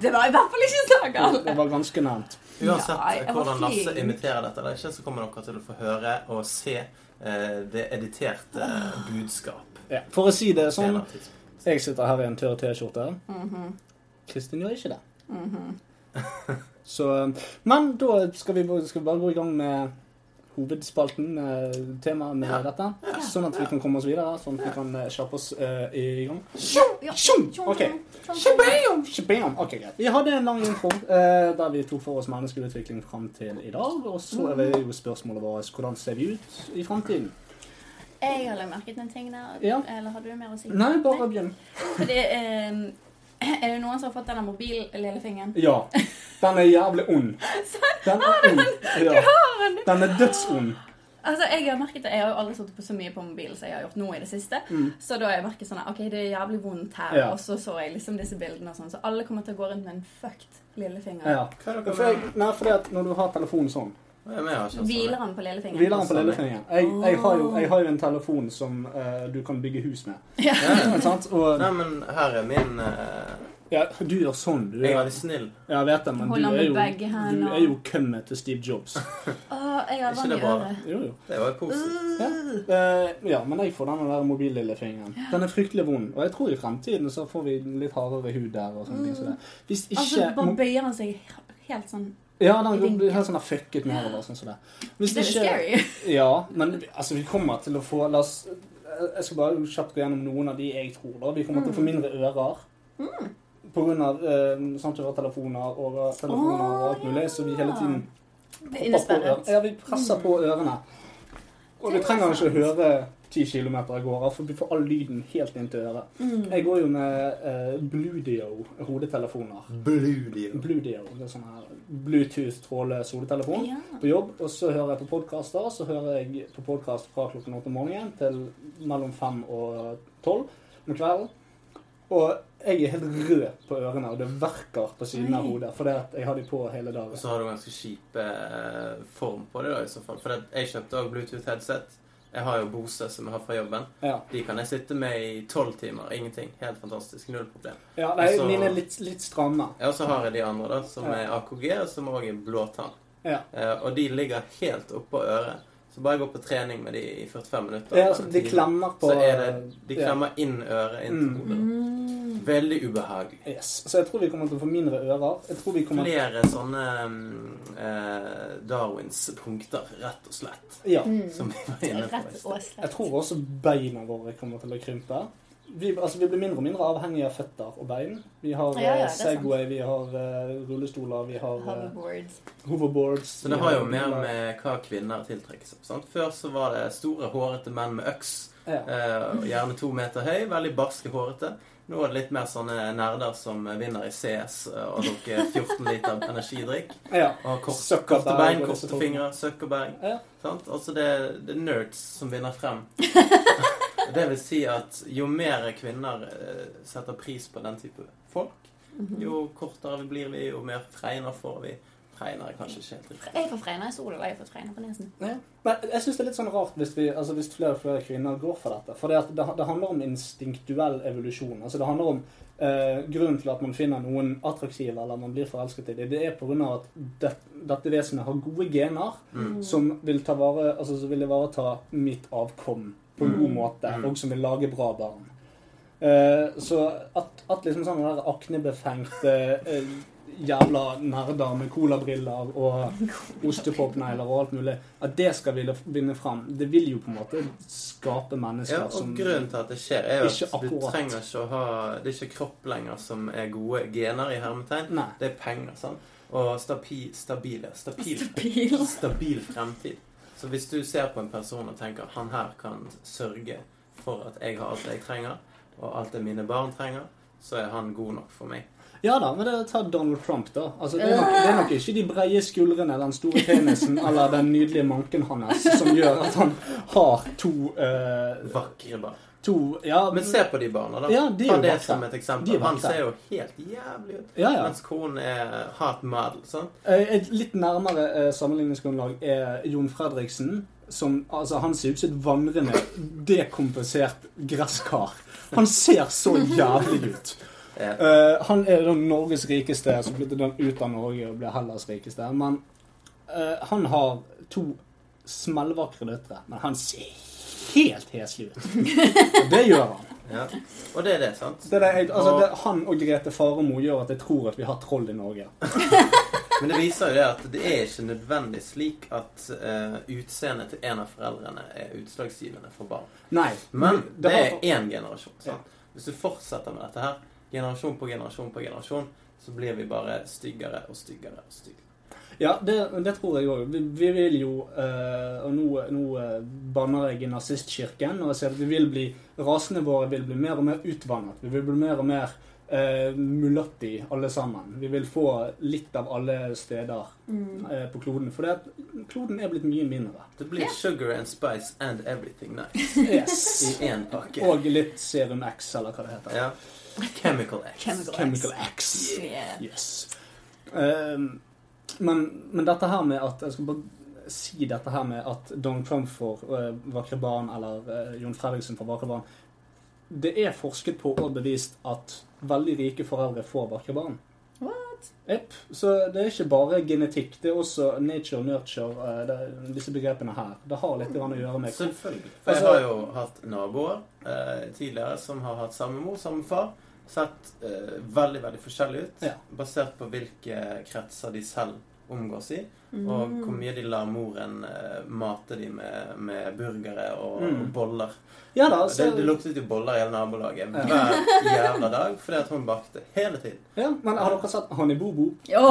Det var i hvert fall ikke så gale. Det var ganske nært. Uansett ja, hvordan Lasse imiterer dette eller ikke, så kommer dere til å få høre og se eh, det editerte budskap. Ja. For å si det sånn. Jeg sitter her i en tørr T-skjorte. Mhm. Kristin gjør ikke det. *laughs* Så, men da skal vi, skal vi bare gå i gang med hovedspalten, med temaet med Ja. dette. Sånn at vi kan komme oss videre, sånn at vi kan eh, kjappe oss uh, i gang. Okay. Ok. Shabam! Shabam! Ok, greit. Vi hadde en lang intro uh, der vi tok for oss menneskeutvikling fram til i dag. Og så er det jo spørsmålet vårt hvordan ser vi ut i framtiden? Jeg har lagt merke til en ting der. Ja. Eller har du mer å si? Nei, bare begynn. Fordi, eh, er det noen som har fått denne mobil-lillefingeren? Ja. Den er jævlig ond. Den er ond. Ja. Den er dødsond. Altså, Jeg har merket det, jeg har jo aldri sittet på så mye på mobilen som jeg har gjort nå i det siste. Så da har jeg merket sånn ok, det er jævlig vondt her. Mm. Ja. Og så så jeg liksom disse bildene og sånn. Så alle kommer til å gå rundt med en fucked lillefinger. Ja. Hva er For jeg, nei, fordi at når du har telefonen sånn Ja, men jeg har ikke. Hviler han på lillefingeren? Hviler han på lillefingeren. Jeg, jeg, har jo, jeg har jo en telefon som uh, du kan bygge hus med. Ja. *laughs* Ja. Og Nei, men her er min uh, ja, du gjør sånn, du. Jeg er veldig snill. Ja, jeg vet det, men du er jo, begge du er jo kømmet til Steve Jobs. *laughs* oh, jeg har vann i øret. Jo, jo. Det var jo positivt. Ja. Uh, ja, men jeg får den der mobillillefingeren. Den er fryktelig vond. Og jeg tror i fremtiden så får vi litt hardere hud der og sånne ting Så det. Hvis ikke Altså, bare bøyer han seg helt sånn Ja, den den blir helt sånn der med nedover, sånn som det. Hvis Det er scary. *laughs* Ja, men altså, vi kommer til å få La oss Jeg skal bare kjapt gå gjennom noen av de jeg tror. da. Vi kommer til å få mindre ører. På grunn av eh, sant, og telefoner og alt mulig, så vi hele tiden er popper på ørene. Ja, vi presser på ørene. Og du er trenger ikke å høre 10 km av gårde, for vi får all lyden helt inn til øret. Jeg går jo med uh, Bluedio hodetelefoner. Bludio. Bluedio, det er sånn her Bluetooth trådløs hodetelefon Ja. på jobb. Og så hører jeg på podkaster. Så hører jeg på podkast fra klokken åtte om morgenen til mellom fem og tolv om kvelden. Og jeg er helt rød på ørene, og det verker på siden av hodet. Fordi at jeg har de på hele dagen. Og så har du ganske kjip eh, form på det, da, i så fall. For jeg kjøpte òg Bluetooth-headset. Jeg har jo Bose som jeg har fra jobben. Ja, De kan jeg sitte med i tolv timer. Ingenting. Helt fantastisk. Null problem. ja nei, Altså- mine er litt, litt stramme. Ja, Og så har jeg de andre, da, som Ja. er AKG, og som òg er blåtann. Ja. Eh, og de ligger helt oppå øret. Så bare gå på trening med de i 45 minutter. Ja, altså, de klemmer på Så er det De ja. klemmer inn øret inn til Mm. hodet. Mm. Veldig ubehagelig. Yes. Så jeg tror vi kommer til å få mindre ører. Jeg tror vi kommer Flere sånne mm, eh, Darwins punkter, rett og slett. Ja. Som vi var inne på. i Rett sted. og slett. Jeg tror også beina våre kommer til å krympe. Vi, altså, vi blir mindre og mindre avhengig av føtter og bein. Vi har Ja, ja, eh. Segway, vi har uh, rullestoler, vi har eh, Hoverboards. hoverboards. Så det har jo mer med hva kvinner tiltrekkes av. sant? Før så var det store, hårete menn med øks. ja. Uh, gjerne to meter høy, veldig barske hårete. Nå er det litt mer sånne nerder som vinner i CS og drukker *laughs* 14 liter energidrikk. ja. Og kort, korte bein, korte fingre, søkkerberg. Ja. Sant? Altså det, det er nerds som vinner frem. *laughs* det vil si at jo mer kvinner eh, setter pris på den type folk, Mhm. jo kortere vi blir vi, jo mer fregner får vi. Fregner er kanskje ikke helt riktig. Jeg får fregner i solen, og jeg får fregner på nesen. Ja. Men jeg syns det er litt sånn rart hvis, vi, altså hvis flere og flere kvinner går for dette. For det, at det, det handler om instinktuell evolusjon. Altså Det handler om eh, grunnen til at man finner noen attraktive eller man blir forelsket i dem. Det er pga. at det, dette vesenet har gode gener Mm. som vil ta vare, altså som vil ivareta mitt avkom på en god måte, Folk og som vil lage bra barn. Eh, så at, at liksom sånn der aknebefengte eh, jævla nerder med colabriller og ostepopnegler og alt mulig, at det skal vinne fram, det vil jo på en måte skape mennesker Ja, og som grunnen til at det skjer, er jo at du trenger ikke å ha Det er ikke kropp lenger som er gode gener i hermetegn. Nei. Det er penger, sant. Og stabi, stabile Stabil, Stabil. stabil fremtid. Så hvis du ser på en person og tenker han her kan sørge for at jeg har alt jeg trenger, og alt det mine barn trenger, så er han god nok for meg. Ja da, men det tar Donald Trump, da. Altså, det, er nok, det er nok ikke de breie skuldrene, den store penisen eller den nydelige manken hans som gjør at han har to, uh, Vakre barn. To Ja, Men se på de barna, da. Ja, de Ta det som et eksempel. Han ser jo helt jævlig ut. ja, ja. Mens konen er hot model. sant? Eh, Et litt nærmere eh, sammenligningsgrunnlag er Jon Fredriksen. Som, altså, han ser ut som et vandrende, *laughs* dekompensert gresskar. Han ser så jævlig ut. Ja. uh, han er da Norges rikeste, så flyttet han ut av Norge og ble Hellas rikeste. Men uh, han har to smellvakre døtre. Men han ser helt heslig ut. Og det gjør han. Ja. Og det er det, sant? Det er det, jeg, altså, det, han og Grete Faremo gjør at jeg tror at vi har troll i Norge. *laughs* Men det viser jo det at det er ikke nødvendig slik at uh, utseendet til en av foreldrene er utslagsgivende for barn. Nei. Men det det er én generasjon. Sant? Hvis du fortsetter med dette her, generasjon på generasjon på generasjon, så blir vi bare styggere og styggere og styggere. Ja, det, det tror jeg òg. Vi, vi vil jo eh, Og nå, nå eh, banner jeg i nazistkirken, og jeg sier at vi vil bli Rasene våre vil bli mer og mer utvannet. Vi vil bli mer og mer eh, mulatti, alle sammen. Vi vil få litt av alle steder Mm. eh, på kloden. For det, kloden er blitt mye mindre. Det blir sugar and spice and everything nice Yes. i én pakke. Og litt Serum X, eller hva det heter. Ja. Chemical X. Chemical Chemical X. Yeah. Yes. Ehm, men, men dette her med at Jeg skal bare si dette her med at Donald Trump får uh, vakre barn, eller uh, Jon Fredriksen får vakre barn. Det er forsket på og bevist at veldig rike foreldre får vakre barn. What? Yep. Så det er ikke bare genetikk, det er også nature og nurture, uh, det, disse begrepene her. Det har litt grann å gjøre med Selvfølgelig. For jeg Altså- har jo hatt naboer uh, tidligere som har hatt samme mor, samme far. Sett eh, veldig, veldig forskjellig ut. Ja. Basert på hvilke kretser de selv omgås i. Mm. Og hvor mye de lar moren eh, mate de med, med burgere og, Mm. og boller. Ja da, det, så, det luktet jo boller i hele nabolaget Ja. hver jævla dag fordi at hun bakte hele tiden. ja, men har dere sett Honey Boo Boo? Ja?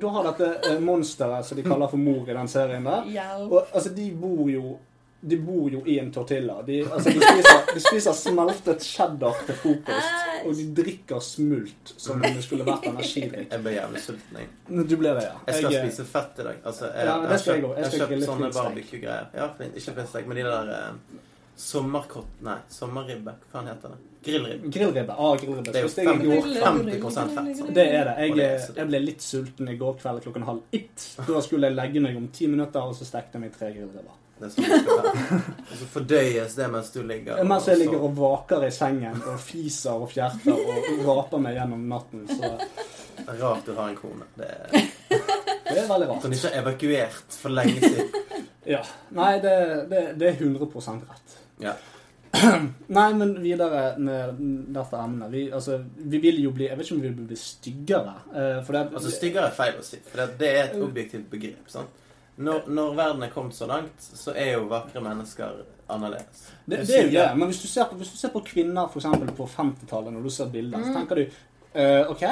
Du har dette eh, monsteret som de kaller for mor i den serien der. Og altså, de bor jo de bor jo i en tortilla. De, altså, de, spiser, de spiser smeltet cheddar til frokost. Og de drikker smult som om det skulle vært energidrikk. Jeg ble jævlig sulten, jeg. Du ble det, ja. Jeg skal jeg, spise fett i dag. Altså, jeg, Ja, jeg. Jeg jeg har kjøpt sånne barbecue-greier. Ja, ikke flintstek, men de der eh, sommerkott... Nei, sommerribbe. Hva faen heter det? Grillribbe. Grillribbe. Ah, grillribbe. Det er jo Spiste jeg i går. 50, 50 fett. sant? Det er det. Jeg, er jeg ble litt sulten i går kveld klokken halv ett. Da skulle jeg legge meg om ti minutter, og så stekte jeg meg tre grillribber. Det sånn. *laughs* Og så fordøyes det mens du ligger Mens jeg ligger og vaker i sengen og fiser og fjerter og raper meg gjennom natten. Så Rart du har en kone. Det er, *laughs* det er veldig rart. som ikke har evakuert for lenge siden. *laughs* Ja. Nei, det, det, det er 100 rett. Ja. *clears throat* Nei, men videre med dette emnet. Vi, altså, vi vil jo bli Jeg vet ikke om vi vil bli styggere. eh, For det, Altså, styggere er feil å si, for det- det er et objektivt begrep. sant? Når, når verden er kommet så langt, så er jo vakre mennesker annerledes. det, det er jo det. Men hvis du ser på, hvis du ser på kvinner for eksempel, på 50-tallet, når du ser bilder, så tenker du eh, OK,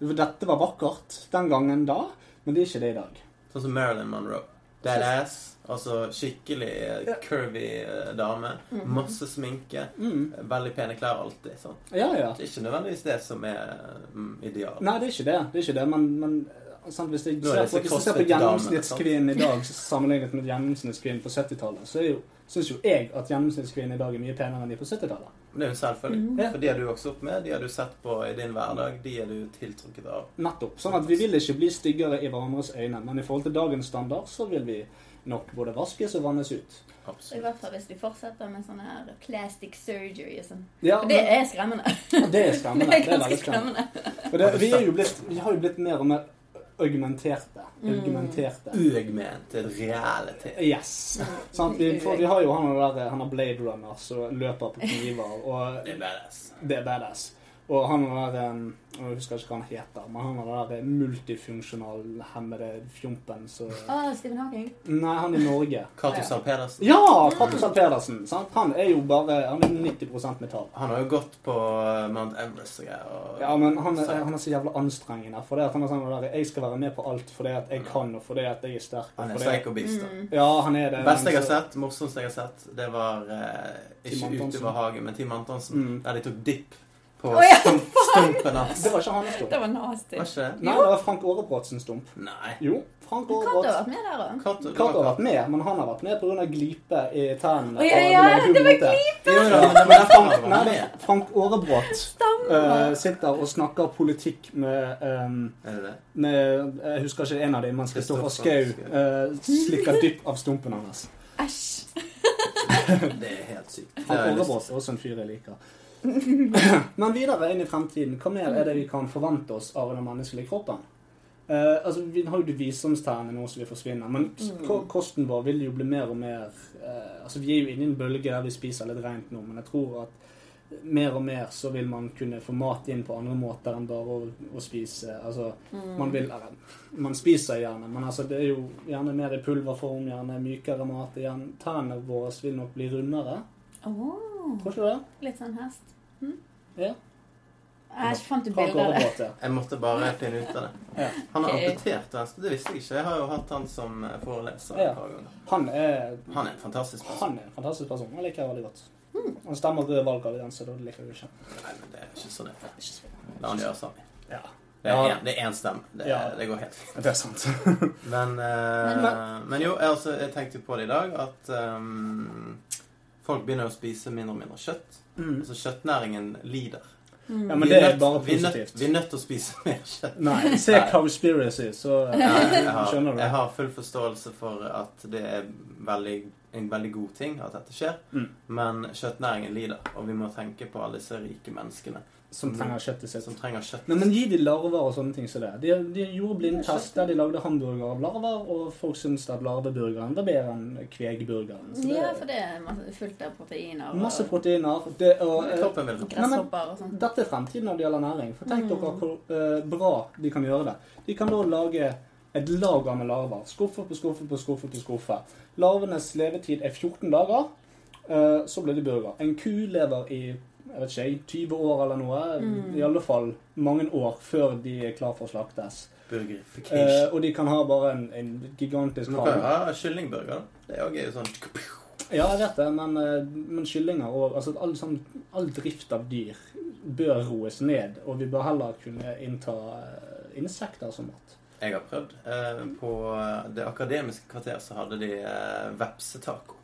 dette var vakkert den gangen da, men det er ikke det i dag. Sånn som Marilyn Monroe. Deadass. Altså skikkelig eh, curvy eh, dame. Masse sminke. Mm. Veldig pene klær alltid. sånn. Ja, ja. Det er ikke nødvendigvis det som er mm, ideal. Nei, det er ikke det. det, er ikke det men, men sant, hvis, jeg er ser på, hvis jeg ser på gjennomsnittskvinnen i dag sammenlignet med gjennomsnittskvinnen på 70-tallet, så jo, syns jo jeg at gjennomsnittskvinnen i dag er mye penere enn de på 70-tallet. Det er jo selvfølgelig. Mm. For de har du vokst opp med, de har du sett på i din hverdag, de er du tiltrukket av. Nettopp. Sånn at vi vil ikke bli styggere i hverandres øyne, men i forhold til dagens standard så vil vi nok både vaskes og vannes ut. Absolutt. I hvert fall hvis du fortsetter med sånn her plastic surgery og sånn. Ja, Og det er skremmende. men- det er skremmende. *laughs* Det er ganske skremmende. skremmende. Det, vi, er jo blitt, vi har jo blitt mer og mer argumenterte. Mm. Argumenterte. Uegmented reality. Yes. Sånn, Vi, for vi har jo han der, han har Blade Runner som løper på kniver, og Det er badass. det er badass. Og han der um, Jeg husker ikke hva han heter, men han er der multifunksjonal hemmede fjompen så Å, Stephen Hawking. Nei, han i Norge. Cato. Zahl Pedersen. Ja! Cato Zahl Pedersen. Sant? Han er jo bare Han er 90% metall. Han har jo gått på eh, Mount Everest og greier. Ja, men han er, han er så jævla anstrengende. For det at han er sånn der, Jeg skal være med på alt fordi at jeg kan, og fordi at jeg er sterk. Han er sterk og beast. da. Mm. Ja, han er det. Beste jeg har sett, morsomste jeg har sett, det var eh, ikke utover hagen, men Tim Antonsen. Mm. Der de tok dipp på oh, ja, stump, stumpen hans. Det var ikke hans stump. Det var nasty. Var ikke det? Nei, det var Frank Aarebrotsen stump. Nei. Jo, Frank Kato har vært med der òg. Cato det har vært med, men han har vært med pga. glipe i tennene. Oh, ja, og ja, ble det var glipe! Jo, da, men derfor Nei. Frank Aarebrot Stemmer. eh, sitter og snakker politikk med, um, Er det det? med Jeg husker ikke en av dem, men Kristoffer Schou uh, slikker dypp av stumpen hans. Æsj. Det er helt sykt. Frank har Aarebrot er også en fyr jeg liker. Men videre inn i fremtiden, hva mer er det vi kan forvente oss av den menneskelige kroppen? Uh, altså, Vi har jo de visdomstennene nå som vil forsvinne, men Mm. kosten vår vil jo bli mer og mer uh, Altså, Vi er jo inne i en bølge der vi spiser litt rent nå, men jeg tror at mer og mer så vil man kunne få mat inn på andre måter enn bare å, å spise. Altså, Mm. man vil Man spiser gjerne, men altså, det er jo gjerne mer i pulverform, gjerne mykere mat. Gjerne, tennene våre vil nok bli rundere. Åh, Tror ikke du det? litt sånn hest. Ja. Jeg fant du bilde av det. Jeg måtte bare finne ut av det. Ja. Han har amputert venstre. Det visste jeg ikke. Jeg har jo hatt han som foreleser Ja. et par ganger. Han er Han er en fantastisk person. Han er en fantastisk person. Han liker jeg veldig godt. Han stemmer rød valgallianse, da liker jeg ikke. Nei, men det er ikke så det. La han gjøre sånn. Ja, Det er én- det er én stemme. Det, Ja. det går helt fint. det er sant. Men, uh, Men- men jo, jeg, altså, jeg tenkte jo på det i dag at ehm, folk begynner å spise mindre og mindre kjøtt. Mm. Altså kjøttnæringen lider. Ja, Mm. men Vi det er nødt- bare positivt. Vi er nødt til å spise *laughs* mer kjøtt. Nei, se Cowspiracy, så *laughs* Ja, jeg, har, skjønner du. jeg har full forståelse for at det er veldig, en veldig god ting at dette skjer, Mm. men kjøttnæringen lider, og vi må tenke på alle disse rike menneskene Som trenger kjøttet sitt. som trenger kjøtt. Nei, men gi de larver og sånne ting som det. De, de gjorde blindtest der de lagde hamburger av larver, og folk syntes at larveburgeren var bedre enn kvegburgeren. Så det Ja, for det er masse, fullt av proteiner. Og... masse proteiner. Det, og, eh, Kroppen vil gresshopper og sånn. Dette er fremtiden når det gjelder næring. For tenk Mm. dere hvor uh, bra de kan gjøre det. De kan da lage et lager med larver. Skuffe på skuffe på skuffe på skuffe. Larvenes levetid er 14 dager. Uh, så blir det burger. En ku lever i jeg vet ikke, 20 år eller noe. Mm. I alle fall mange år før de er klar for å slaktes. Eh, og de kan ha bare en, en gigantisk Man kan jo hale. ha kyllingburger. Det er jo sånn Ja, jeg vet det, men, eh, men kyllinger og altså, all, sånn, all drift av dyr bør roes ned. Og vi bør heller kunne innta eh, insekter som mat. Jeg har prøvd. Eh, på det akademiske kvarter så hadde de eh, vepsetaco.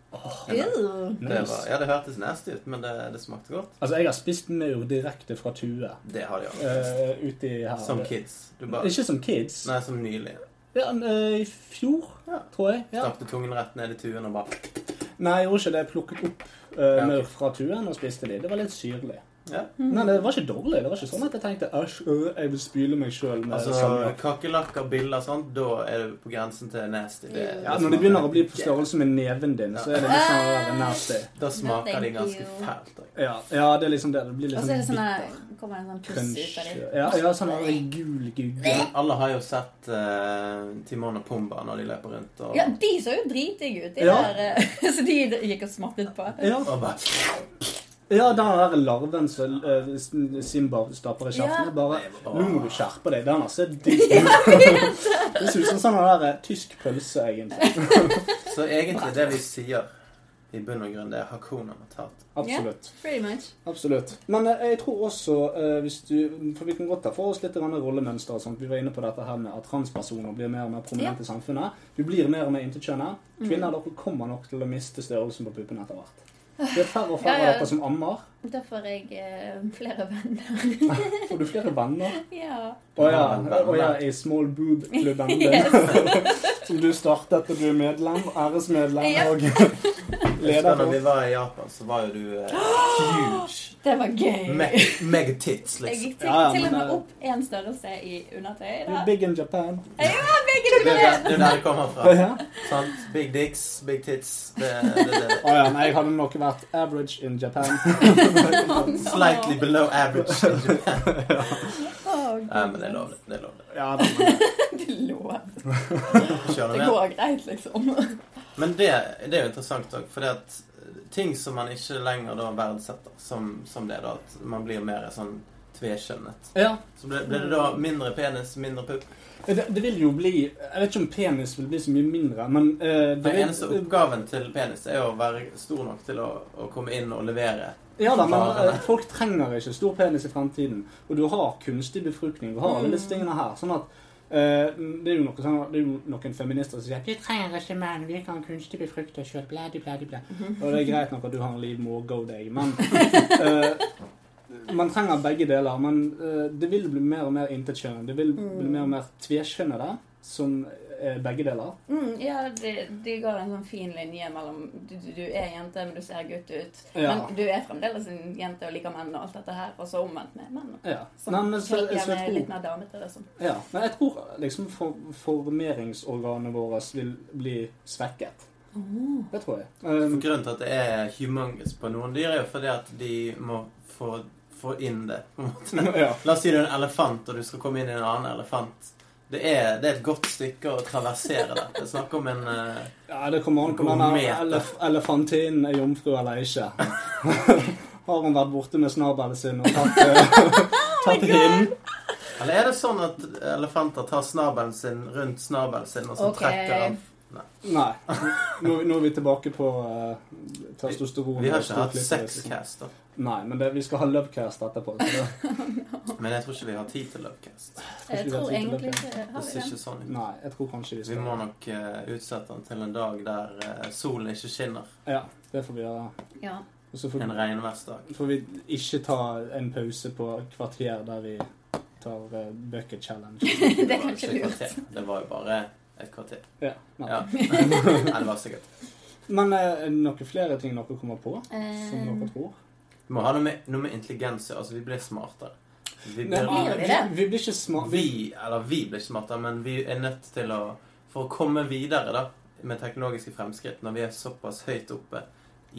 Ew. Det, var, ja, det hørtes nasty ut, men det, det smakte godt. Altså, jeg har spist maur direkte fra tue Det har de også. uh, her. Som kids. Du bare Ikke som kids. Nei, som nylig. Ja, uh, I fjor, Ja. tror jeg. Ja. Stakte tungen rett ned i tuen og bare Nei, jeg gjorde ikke det. Jeg plukket opp uh, Ja, maur fra tuen og spiste de. Det var litt syrlig. Ja. Nei, det var ikke dårlig. Det var ikke sånn at jeg tenkte æsj, øh, jeg vil spyle meg sjøl med Altså, salmiakk. kakerlakker, biller og sånt, da er du på grensen til nasty. Det, Ja, det når de begynner å bli på størrelse med neven din, så er det litt sånn der nasty. Da smaker de ganske you. fælt. Ja, ja, det er liksom det. Det blir litt Og så er det sånn sånn bitter. kommer en sånn puss ut av dem. Ja, ja, sånn gul, gul gugge. Alle har jo sett uh, Timon og Pumba når de løper rundt og, Ja, de så jo dritdigge ut, de Ja. der. eh, *laughs* Så de gikk og smattet på. Ja, og bare ja den der larven som uh, Simba stapper i kjeften, Ja. er bare Nå må du skjerpe deg. Den har sett *laughs* digg ut. *laughs* Det ser ut som sånn der eh, tysk pølse, egentlig. *laughs* Så egentlig det vi sier i bunn og grunn, det er Hakuna Matata. Absolutt. Yeah. Absolutt. Men eh, jeg tror også, eh, hvis du For vi kan godt ta for oss litt rollemønster og sånt. Vi var inne på dette her med at transpersoner blir mer og mer prominente i samfunnet. Vi blir mer og mer intetkjønnet. Mm. Kvinner dere kommer nok til å miste størrelsen på puppene etter hvert. Det er færre og færre Ja, ja. som ammer. Derfor har jeg eh, flere venner. *laughs* Får du flere venner? ja. Å ja, å ja, i small boob-klubben *laughs* din. Yes. *laughs* som du startet, da du er medlem, æresmedlem Ja. og Jeg husker leder når vi for. var i Japan, så var jo du eh, huge. *gasps* Det var gøy. Me- Megatits, Jeg liksom. gikk til, Ja, ja, til og men, med eh, opp én størrelse i undertøy. Du Da. big in Japan. Ja, begge Det er dere! der, det er der det kommer fra. Ja. Sant? Big dicks, big tits. Det, det, det. Å ja, nei, jeg hadde nok vært average in Japan. *laughs* Slightly below average. *laughs* Japan. Nei, men det er lovlig. Det er lovlig. Ja, Det er lov. *laughs* Det går greit, liksom. Men det, det er jo interessant òg, fordi at ting som man ikke lenger da verdsetter, som, som det, da, at man blir mer sånn tvekjønnet. ja. Så blir, blir det da mindre penis, mindre pupp? Det, det vil jo bli Jeg vet ikke om penis vil bli så mye mindre, men uh, det Den vil, eneste oppgaven til penis er å være stor nok til å, å komme inn og levere. Ja da, men eh, folk trenger ikke stor penis i fremtiden. Og du har kunstig befruktning. Du har alle disse tingene her. Sånn at Uh, det, er jo noe, sånn, det er jo noen feminister som sier Vi trenger ikke menn, vi kan kunstig befrukte oss sjøl. Blædi, blædi, blæ. Og det er greit nok at du har en livmor, go deg, men uh, *laughs* man trenger begge deler, men uh, det vil bli mer og mer intetkjønn. Det vil bli mer og mer tvekjønnede, som begge deler. Mm, ja, de, de går en sånn fin linje mellom du, du, er jente, men du ser gutt ut. Ja. Men du er fremdeles en jente og liker menn og alt dette her. Og så omvendt med menn. Ja. Som Nei, men så, så gjerne jeg tror, litt mer damete. Liksom. ja. Men jeg tror liksom for, formeringsorganet vårt vil bli svekket. Det tror jeg. Um, Grunnen til at det er humongous på noen dyr, er jo fordi at de må få, få inn det. på en måte. *laughs* ja. La oss si du er en elefant, og du skal komme inn i en annen elefant. Det er, det er et godt stykke å traversere dette. Det er snakk om en uh, ja, det kommer an på om elef elefantinen er jomfru eller ikke. *laughs* Har hun vært borte med snabelen sin og tatt, *laughs* uh, tatt hinnen? Eller er det sånn at elefanter tar snabelen sin rundt snabelen sin, og så okay. trekker av Nei. Nå, nå er vi tilbake på uh, testosteron. Vi har ikke hatt sexcast, da. Nei, men det, vi skal ha lovecast etterpå. Så det, *laughs* Men jeg tror ikke vi har tid til lovecast. Jeg vi tror egentlig ikke Det har vi det. ikke sånn nei, jeg tror kanskje vi Vi må nok uh, utsette den til en dag der uh, solen ikke skinner. Ja, det får vi gjøre. Ja. Får, En regnværsdag. får vi ikke ta en pause på kvarter der vi tar uh, bucket challenge. *laughs* Det det, var ikke lurt. Det var jo bare et kvarter. Ja, nei. Ja. *laughs* Nei, det var sikkert. Men det noen flere ting dere kommer på, som Eh, dere tror? Vi må ha noe med, noe med intelligens. Altså, vi blir smartere. Vi blir, Nei, vi vi, blir ikke smart... Vi, vi, eller vi blir ikke smartere, men vi er nødt til å For å komme videre da, med teknologiske fremskritt, når vi er såpass høyt oppe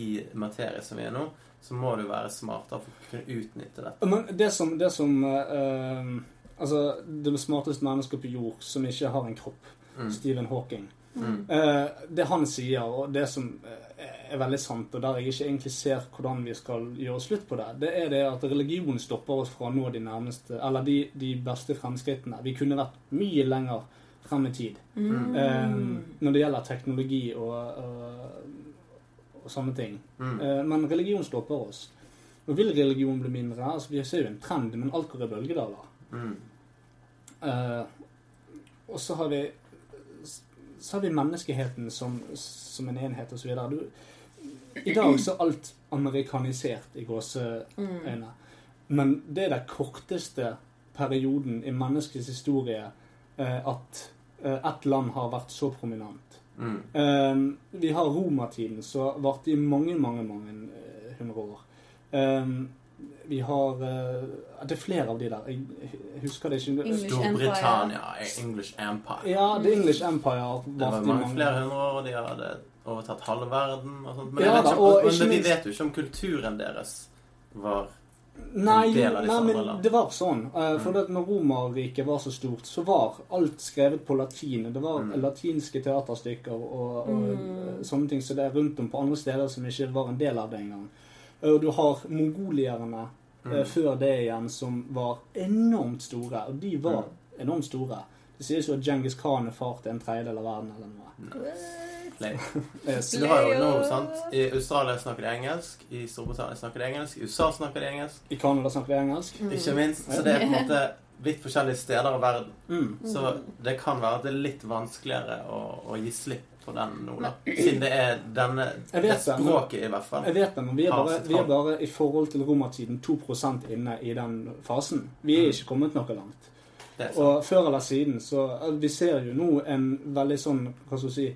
i materie som vi er nå, så må du være smartere for å kunne utnytte dette. men det som, det som uh, Altså, det smarteste mennesket på jord som ikke har en kropp, Mm. Stephen Hawking Mm. Eh, det han sier, og det som eh, er veldig sant, og der jeg ikke egentlig ser hvordan vi skal gjøre slutt på det, det er det at religion stopper oss fra å nå de nærmeste, eller de, de beste fremskrittene. Vi kunne vært mye lenger frem i tid Mm. eh, når det gjelder teknologi og, og, og sånne ting. Eh, men religion stopper oss. Og vil religion bli mindre? Altså, vi ser jo en trend, men alt går i bølgedaler. Mm. Uh, og så har vi så har vi menneskeheten som, som en enhet osv. I dag så er alt amerikanisert i gåseøyne. Men det er den korteste perioden i menneskets historie eh, at eh, ett land har vært så prominent. Mm. Eh, vi har romertiden, som varte i mange, mange, mange hundre år. Eh, vi har eh, Det er flere av de der. Jeg husker det ikke. English Storbritannia, English Empire. Ja, The English Empire Det var mange, mange flere hundre år, og de hadde overtatt halve verden og sånt. Men, Ja vet da, ikke, og men, men vi vet jo ikke om kulturen deres var Nei, en del av disse nei men det var sånn. Eh, for Mm. det, når Romerriket var så stort, så var alt skrevet på latin. Det var Mm. latinske teaterstykker og, og Mm. eh, sånne ting som det er rundt om på andre steder som ikke var en del av det engang. Eh, Og du har mongolierne eh, Mm. før det igjen som var enormt store. Og de var Mm. enormt store. Det sies jo at Genghis Khan er far til en tredjedel av verden eller noe. Eh, du har jo nå, sant I Australia snakker de engelsk, i Storbritannia snakker de engelsk, i USA snakker de engelsk. I Canada snakker de engelsk. Ikke minst. Så det er på en måte vidt forskjellige steder av verden. Mm. Så det kan være at det er litt vanskeligere å, å gi slipp på den nå, da. Siden det er denne det språket, i hvert fall. Jeg vet det, men vi er, bare, vi er bare i forhold til romertiden 2% inne i den fasen. Vi er Mm. ikke kommet noe langt. Og før eller siden så eh, Vi ser jo nå en veldig sånn, hva skal du si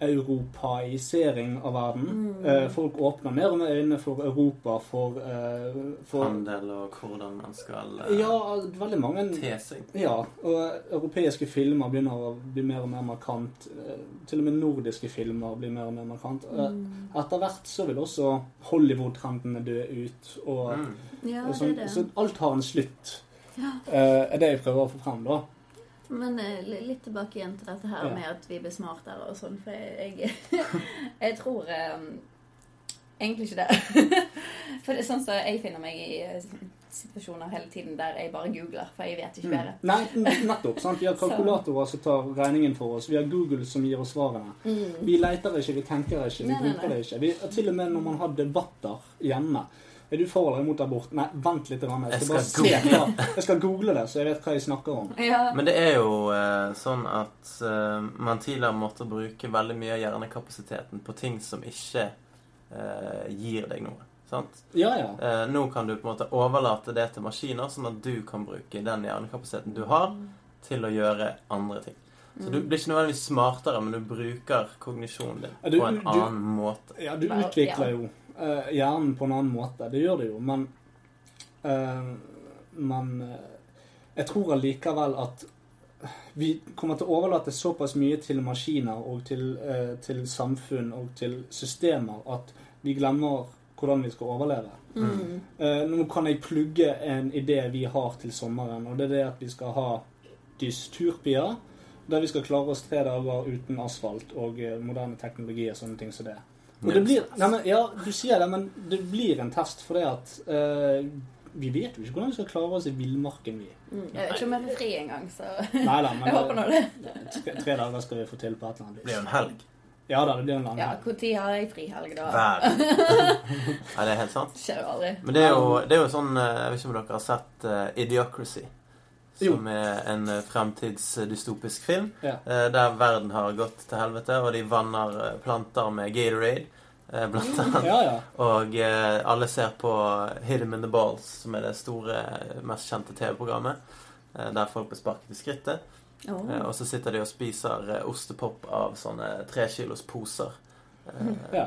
Europaisering av verden. Mm. Eh, folk åpner mer og mer øynene for Europa, for, eh, for Handel og hvordan man skal eh, Ja, veldig mange te seg. Ja, og europeiske filmer begynner å bli mer og mer markant. Eh, Til og med nordiske filmer blir mer og mer markant. Eh, Mm. Etter hvert så vil også Hollywood-trendene dø ut. Og, Mm. Ja, og det sånn, er det. Så alt har en slutt. Ja. Eh, er det jeg prøver å få frem, da. Men eh, litt tilbake igjen til dette her Ja. med at vi blir smartere og sånn, for jeg, jeg, *laughs* jeg tror um, egentlig ikke det. *laughs* for det er sånn som jeg finner meg i eh, situasjoner hele tiden der jeg bare googler, for jeg vet ikke Mm. bedre. Nei, nettopp. sant? Vi har *laughs* kalkulatorer som tar regningen for oss. Vi har Google som gir oss svarene. Mm. Vi leter ikke, vi tenker ikke, vi Nei, nei, nei. det ikke. Vi, til og med når man har debatter hjemme. Er du for eller imot abort? Nei, vent litt. grann. Jeg Jeg skal, bare se jeg skal google det, så jeg vet hva jeg snakker om. Ja. Men det er jo eh, sånn at eh, man tidligere måtte bruke veldig mye av hjernekapasiteten på ting som ikke eh, gir deg noe. Sant? Ja, ja. Eh, nå kan du på en måte overlate det til maskiner, sånn at du kan bruke den hjernekapasiteten du har, til å gjøre andre ting. Så du blir ikke nødvendigvis smartere, men du bruker kognisjonen din Ja, du- på en du- annen måte. Ja, du utvikler ja. jo eh, hjernen på en annen måte. Det gjør det jo, men uh, Men eh, jeg tror allikevel at vi kommer til å overlate såpass mye til maskiner og til, til samfunn og til systemer at vi glemmer hvordan vi skal overleve. Mm. Uh, nå kan jeg plugge en idé vi har til sommeren, og det er det at vi skal ha dysturpier. Der vi skal klare oss tre dager uten asfalt og moderne teknologi og sånne ting som det. Og det blir, nei, men, ja, du sier det, men det blir en test for det at uh, vi vet jo ikke hvordan vi skal klare oss i villmarken, vi. Mm. Jeg er ikke om jeg får fri engang, så *laughs* Nei da, jeg håper nå det. tre, tre dager skal vi få til på et eller annet Det blir jo en helg. Ja da, det blir en lang helg. Ja, når har jeg frihelg, da? Hver. *laughs* Nei, det er helt sant. Skjer jo aldri. Men det er jo, det er jo sånn eh, Jeg vet ikke om dere har sett uh, Idiocracy. Som er en eh, fremtidsdystopisk film. Ja. eh, Der verden har gått til helvete, og de vanner eh, planter med Gatorade. Blant annet. Ja, ja. Og alle ser på Hit Him in the Balls, som er det store, mest kjente TV-programmet. Der folk blir sparket i skrittet. Eh, Og så sitter de og spiser ostepop av sånne trekilos poser. Eh, Ja.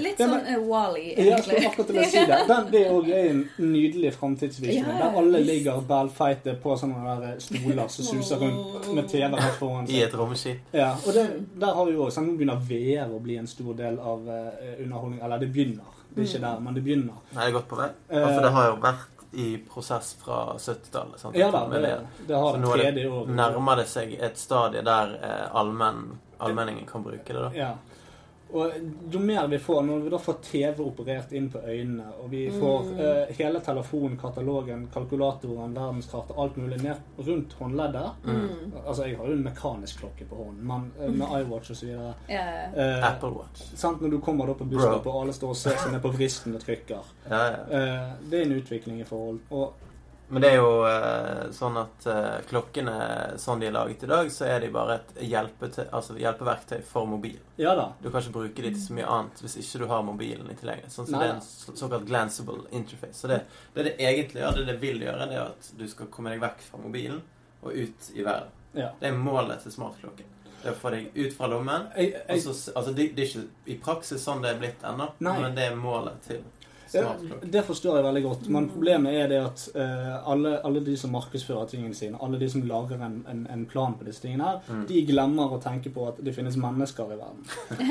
Litt sånn uh, Wally, Jeg skulle egentlig. akkurat til å si det. Den, det er også en nydelig framtidsvisjon. Ja, der alle ligger bælfeite på sånne der stoler som suser rundt med TV rett foran i et romskip. Ja, og det, der har vi jo også, Nå begynner VR å bli en stor del av uh, underholdning. Eller det begynner. Det er ikke der, men det begynner. Nei, det er godt på vei. Eh, Altså, det har jo vært i prosess fra 70-tallet. Ja da, det, det. det har Så det nå tredje det år. nærmer det seg et stadie der eh, allmenn, allmenningen kan bruke det. da. Ja. Og jo mer vi får, når vi da får TV operert inn på øynene, og vi får Mm. uh, hele telefonen, katalogen, kalkulatoren, verdenskartet, alt mulig ned rundt håndleddet Mm. Altså, jeg har jo en mekanisk klokke på hånden, men uh, med iWatch og så videre yeah. uh, Apple Watch. sant, Når du kommer da på busstoppet, og alle står og ser seg ned på vristen og trykker Ja, ja. eh, Det er en utvikling i forhold. Og Men det er jo eh, sånn at eh, klokkene sånn de er laget i dag, så er de bare et hjelpete, altså hjelpeverktøy for mobil. ja da. Du kan ikke bruke de til så mye annet hvis ikke du har mobilen i tillegg. Sånn, så Nei. det er en så- såkalt glansable interface. Så det, det det egentlig gjør, det det vil gjøre, det er at du skal komme deg vekk fra mobilen og ut i verden. Ja. Det er målet til smartklokken. Det er å få deg ut fra lommen. Jeg, jeg, så, altså, det, det er ikke i praksis sånn det er blitt ennå, men det er målet til. Det forstår jeg veldig godt, men problemet er det at uh, alle, alle de som markedsfører tingene sine, alle de som lager en, en, en plan på disse tingene her, Mm. de glemmer å tenke på at det finnes mennesker i verden.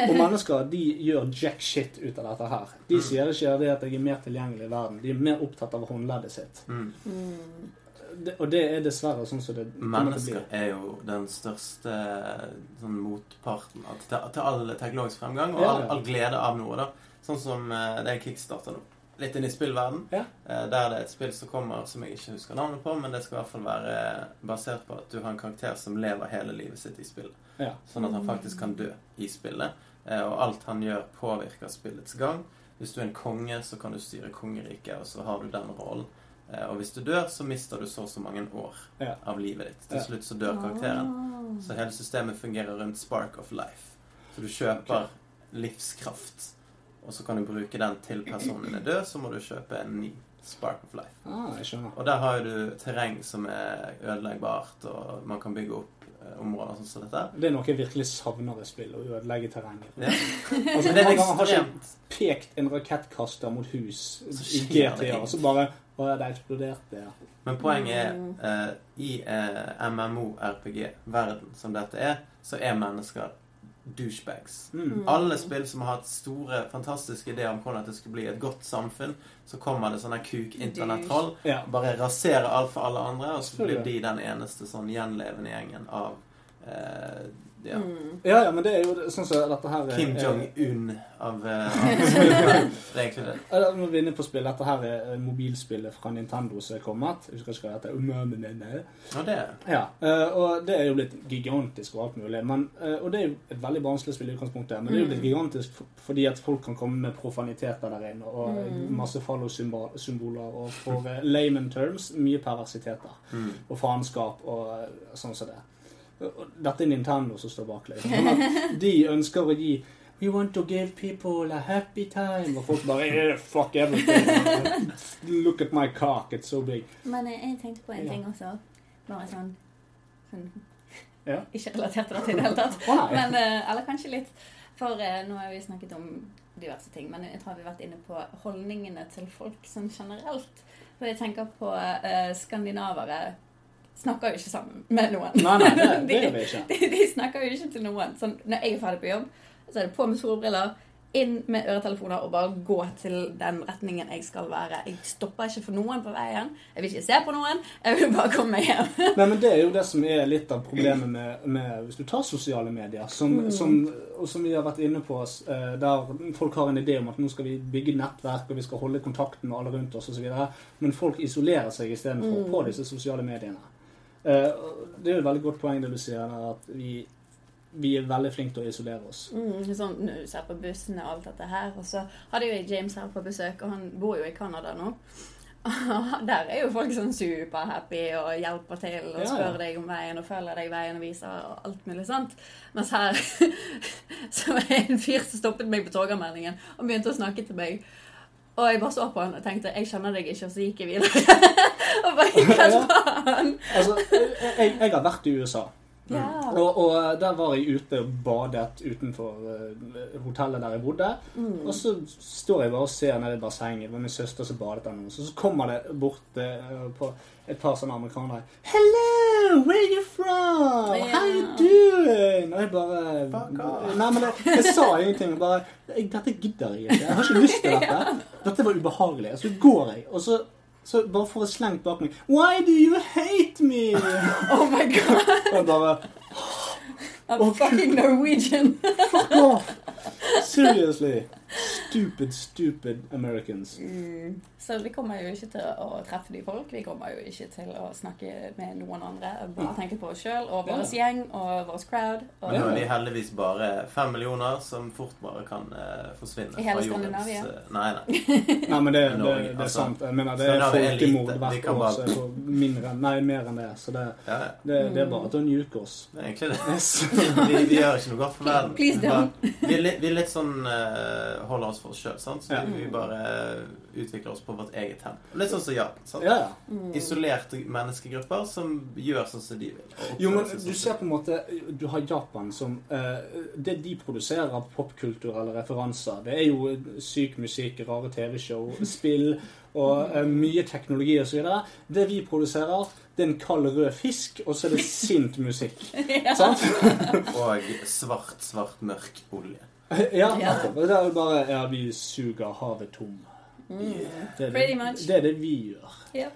Og mennesker de gjør jack shit ut av dette her. De Mm. sier ikke det at jeg er mer tilgjengelig i verden. De er mer opptatt av håndleddet sitt. Mm. Mm. Det, og det er dessverre sånn som det kommer til å Mennesker er jo den største sånn, motparten til, til all teknologisk fremgang og all, all glede av noe. da. Sånn som eh, det er kickstarter nå. Litt inn i spillverden. Ja. Eh, der det er et spill som kommer som jeg ikke husker navnet på, men det skal i hvert fall være basert på at du har en karakter som lever hele livet sitt i spillet. Ja. Sånn at han faktisk kan dø i spillet. Eh, og alt han gjør, påvirker spillets gang. Hvis du er en konge, så kan du styre kongeriket, og så har du den rollen. Eh, og hvis du dør, så mister du så og så mange år Ja. av livet ditt. Til Ja. slutt så dør karakteren. Ah. Så hele systemet fungerer rundt spark of life. Så du kjøper livskraft, og så kan du bruke den til personen er død, så må du kjøpe en ny spark of life. Ah. Og der har jo du terreng som er ødeleggbart, og man kan bygge opp eh, områder sånn som dette. Det er noe jeg virkelig savner i spill, å ødelegge terrenget. Ja. *laughs* Altså, mange ganger har ikke pekt en rakettkaster mot hus i GTA, og så bare Å ja, det eksploderte. Ja. Men poenget er eh, i eh, MMO-RPG-verden som dette er, så er mennesker douchebags. Mm. Alle spill som har hatt store, fantastiske ideer om hvordan det skulle bli et godt samfunn, så kommer det sånne kuk-internett-troll. Ja. Bare raserer alt for alle andre, og så blir de den eneste sånn gjenlevende gjengen av eh, ja, Mm. ja, ja, men det er jo sånn som dette her er- Kim er- Jong-un av eh, *laughs* av. Det er egentlig det. Ja, Nå er vi inne på spill. Dette her er mobilspillet fra Nintendo som er kommet. Jeg husker ikke hva det heter. Og det Ja, eh, og det er jo blitt gigantisk og alt mulig. Men, eh, og det er jo et veldig barnslig spill i utgangspunktet, men det er jo blitt gigantisk fordi at folk kan komme med profaniteter der inne, og masse fallosymboler, og for eh, layman terms mye perversiteter. mm. Og faenskap og eh, sånn som det. Dette er Nintendo som står bak. Liksom. De ønsker å gi We want to give people a happy time. Og folk bare eh, Fuck everything. Look at my cock, it's so big. Men eh, jeg tenkte på en Ja. ting også. Bare sånn, sånn Ja. *laughs* Ikke relatert til dette i det hele tatt. Men, eh, eller kanskje litt. For eh, nå har vi snakket om diverse ting, men jeg tror vi har vært inne på holdningene til folk sånn generelt. For jeg tenker på uh, skandinavere snakker jo ikke sammen med noen. Nei, nei, det, *laughs* det gjør vi ikke. de, de snakker jo ikke til noen. Sånn, når jeg er ferdig på jobb, så er det på med solbriller, inn med øretelefoner og bare gå til den retningen jeg skal være. Jeg stopper ikke for noen på veien. Jeg vil ikke se på noen. Jeg vil bare komme meg hjem. *laughs* Nei, men Det er jo det som er litt av problemet med, med hvis du tar sosiale medier, som, Mm. som, som vi har vært inne på, eh, der folk har en idé om at nå skal vi bygge nettverk, og vi skal holde kontakten med alle rundt oss osv., men folk isolerer seg istedenfor Mm. på disse sosiale mediene. Eh, Det er jo et veldig godt poeng det du sier, at vi, vi er veldig flinke til å isolere oss. Mm, sånn, når du ser på bussene og alt dette her. Og så hadde jo James her på besøk, og han bor jo i Canada nå. *laughs* Der er jo folk sånn superhappy og hjelper til og Ja, ja. spør deg om veien og følger deg veien og viser og alt mulig sånt. Mens her *laughs* så var det en fyr som stoppet meg på Torgallmenningen og begynte å snakke til meg. Og jeg bare så på han og tenkte 'jeg kjenner deg ikke', og så gikk jeg videre. *laughs* og bare gikk rett på han. Altså, jeg, jeg har vært i USA. Ja. Og, og der var jeg ute og badet utenfor eh, hotellet der jeg bodde. Mm. Og så står jeg bare og ser ned i bassenget. Det var min søster som badet der. Så, så kommer det bort uh, på et par sånne amerikanere. Hello, where are you from? How you doing? Og jeg bare Nei, men jeg, jeg sa ingenting. Jeg bare Dette gidder jeg ikke. Jeg har ikke lyst til dette. *laughs* Dette var ubehagelig. Så går jeg, og så så bare får jeg slengt bak meg Why do you hate me? *laughs* Oh my god. *laughs* Jeg bare I'm fucking Norwegian. Fuck off! Seriously. Stupid, stupid Americans. Mm. Så vi kommer jo ikke til å treffe de folk. Vi kommer jo ikke til å snakke med noen andre. Bare tenke på oss sjøl og vår gjeng og vår crowd. Og Men nå er de heldigvis bare fem millioner som fort bare kan uh, forsvinne I hele Skandinavia? eh, Nei, nei. Nei, men det, *laughs* det, det er altså, sant. Jeg mener, det er folkemord hvert år, bare- så jeg mindre, nei, mer enn det. Så det, Ja, ja. det, det er bare til å njuke oss. Det er egentlig det. *laughs* Vi, vi gjør ikke noe godt for *laughs* verden. Please don't. Vi er litt, vi er litt sånn eh, holder oss for oss sjøl. Så Ja. vi, bare utvikler oss på vårt eget tempo. Litt sånn som Japan. sant? Ja, ja. Mm. Isolerte menneskegrupper som gjør sånn som de vil. Jo, men du sånn ser på en måte Du har Japan som uh, Det de produserer av popkultur eller referanser, det er jo syk musikk, rare TV-show, spill og uh, mye teknologi osv. Det vi produserer, det er en kald rød fisk, og så er det sint musikk. *laughs* Sant? Og svart, svart, mørk olje. *laughs* Ja, Ja. nettopp. Det er bare Ja, vi suger havet tom. Mm. Det er Pretty det, much. det er det vi gjør. Ja.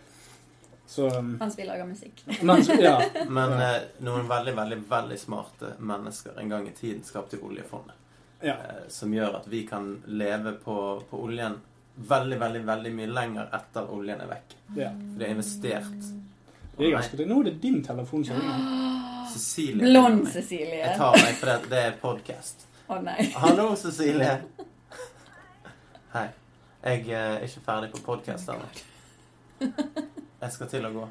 Så um, Mens vi lager musikk. Men ja. *laughs* Men eh, noen veldig, veldig, veldig smarte mennesker en gang i tiden skapte oljefondet. ja. eh, som gjør at vi kan leve på, på oljen veldig, veldig veldig mye lenger etter oljen er vekk. ja. For det er investert. Det er ganske Nå er det din telefon som ringer. *gasps* Cecilie Blond. Cecilie. Jeg tar meg, for det, det er podkast. Å nei. *laughs* Hallo, Cecilie. Hei. Jeg eh, er ikke ferdig på podkast ennå. *laughs* Jeg skal til å gå.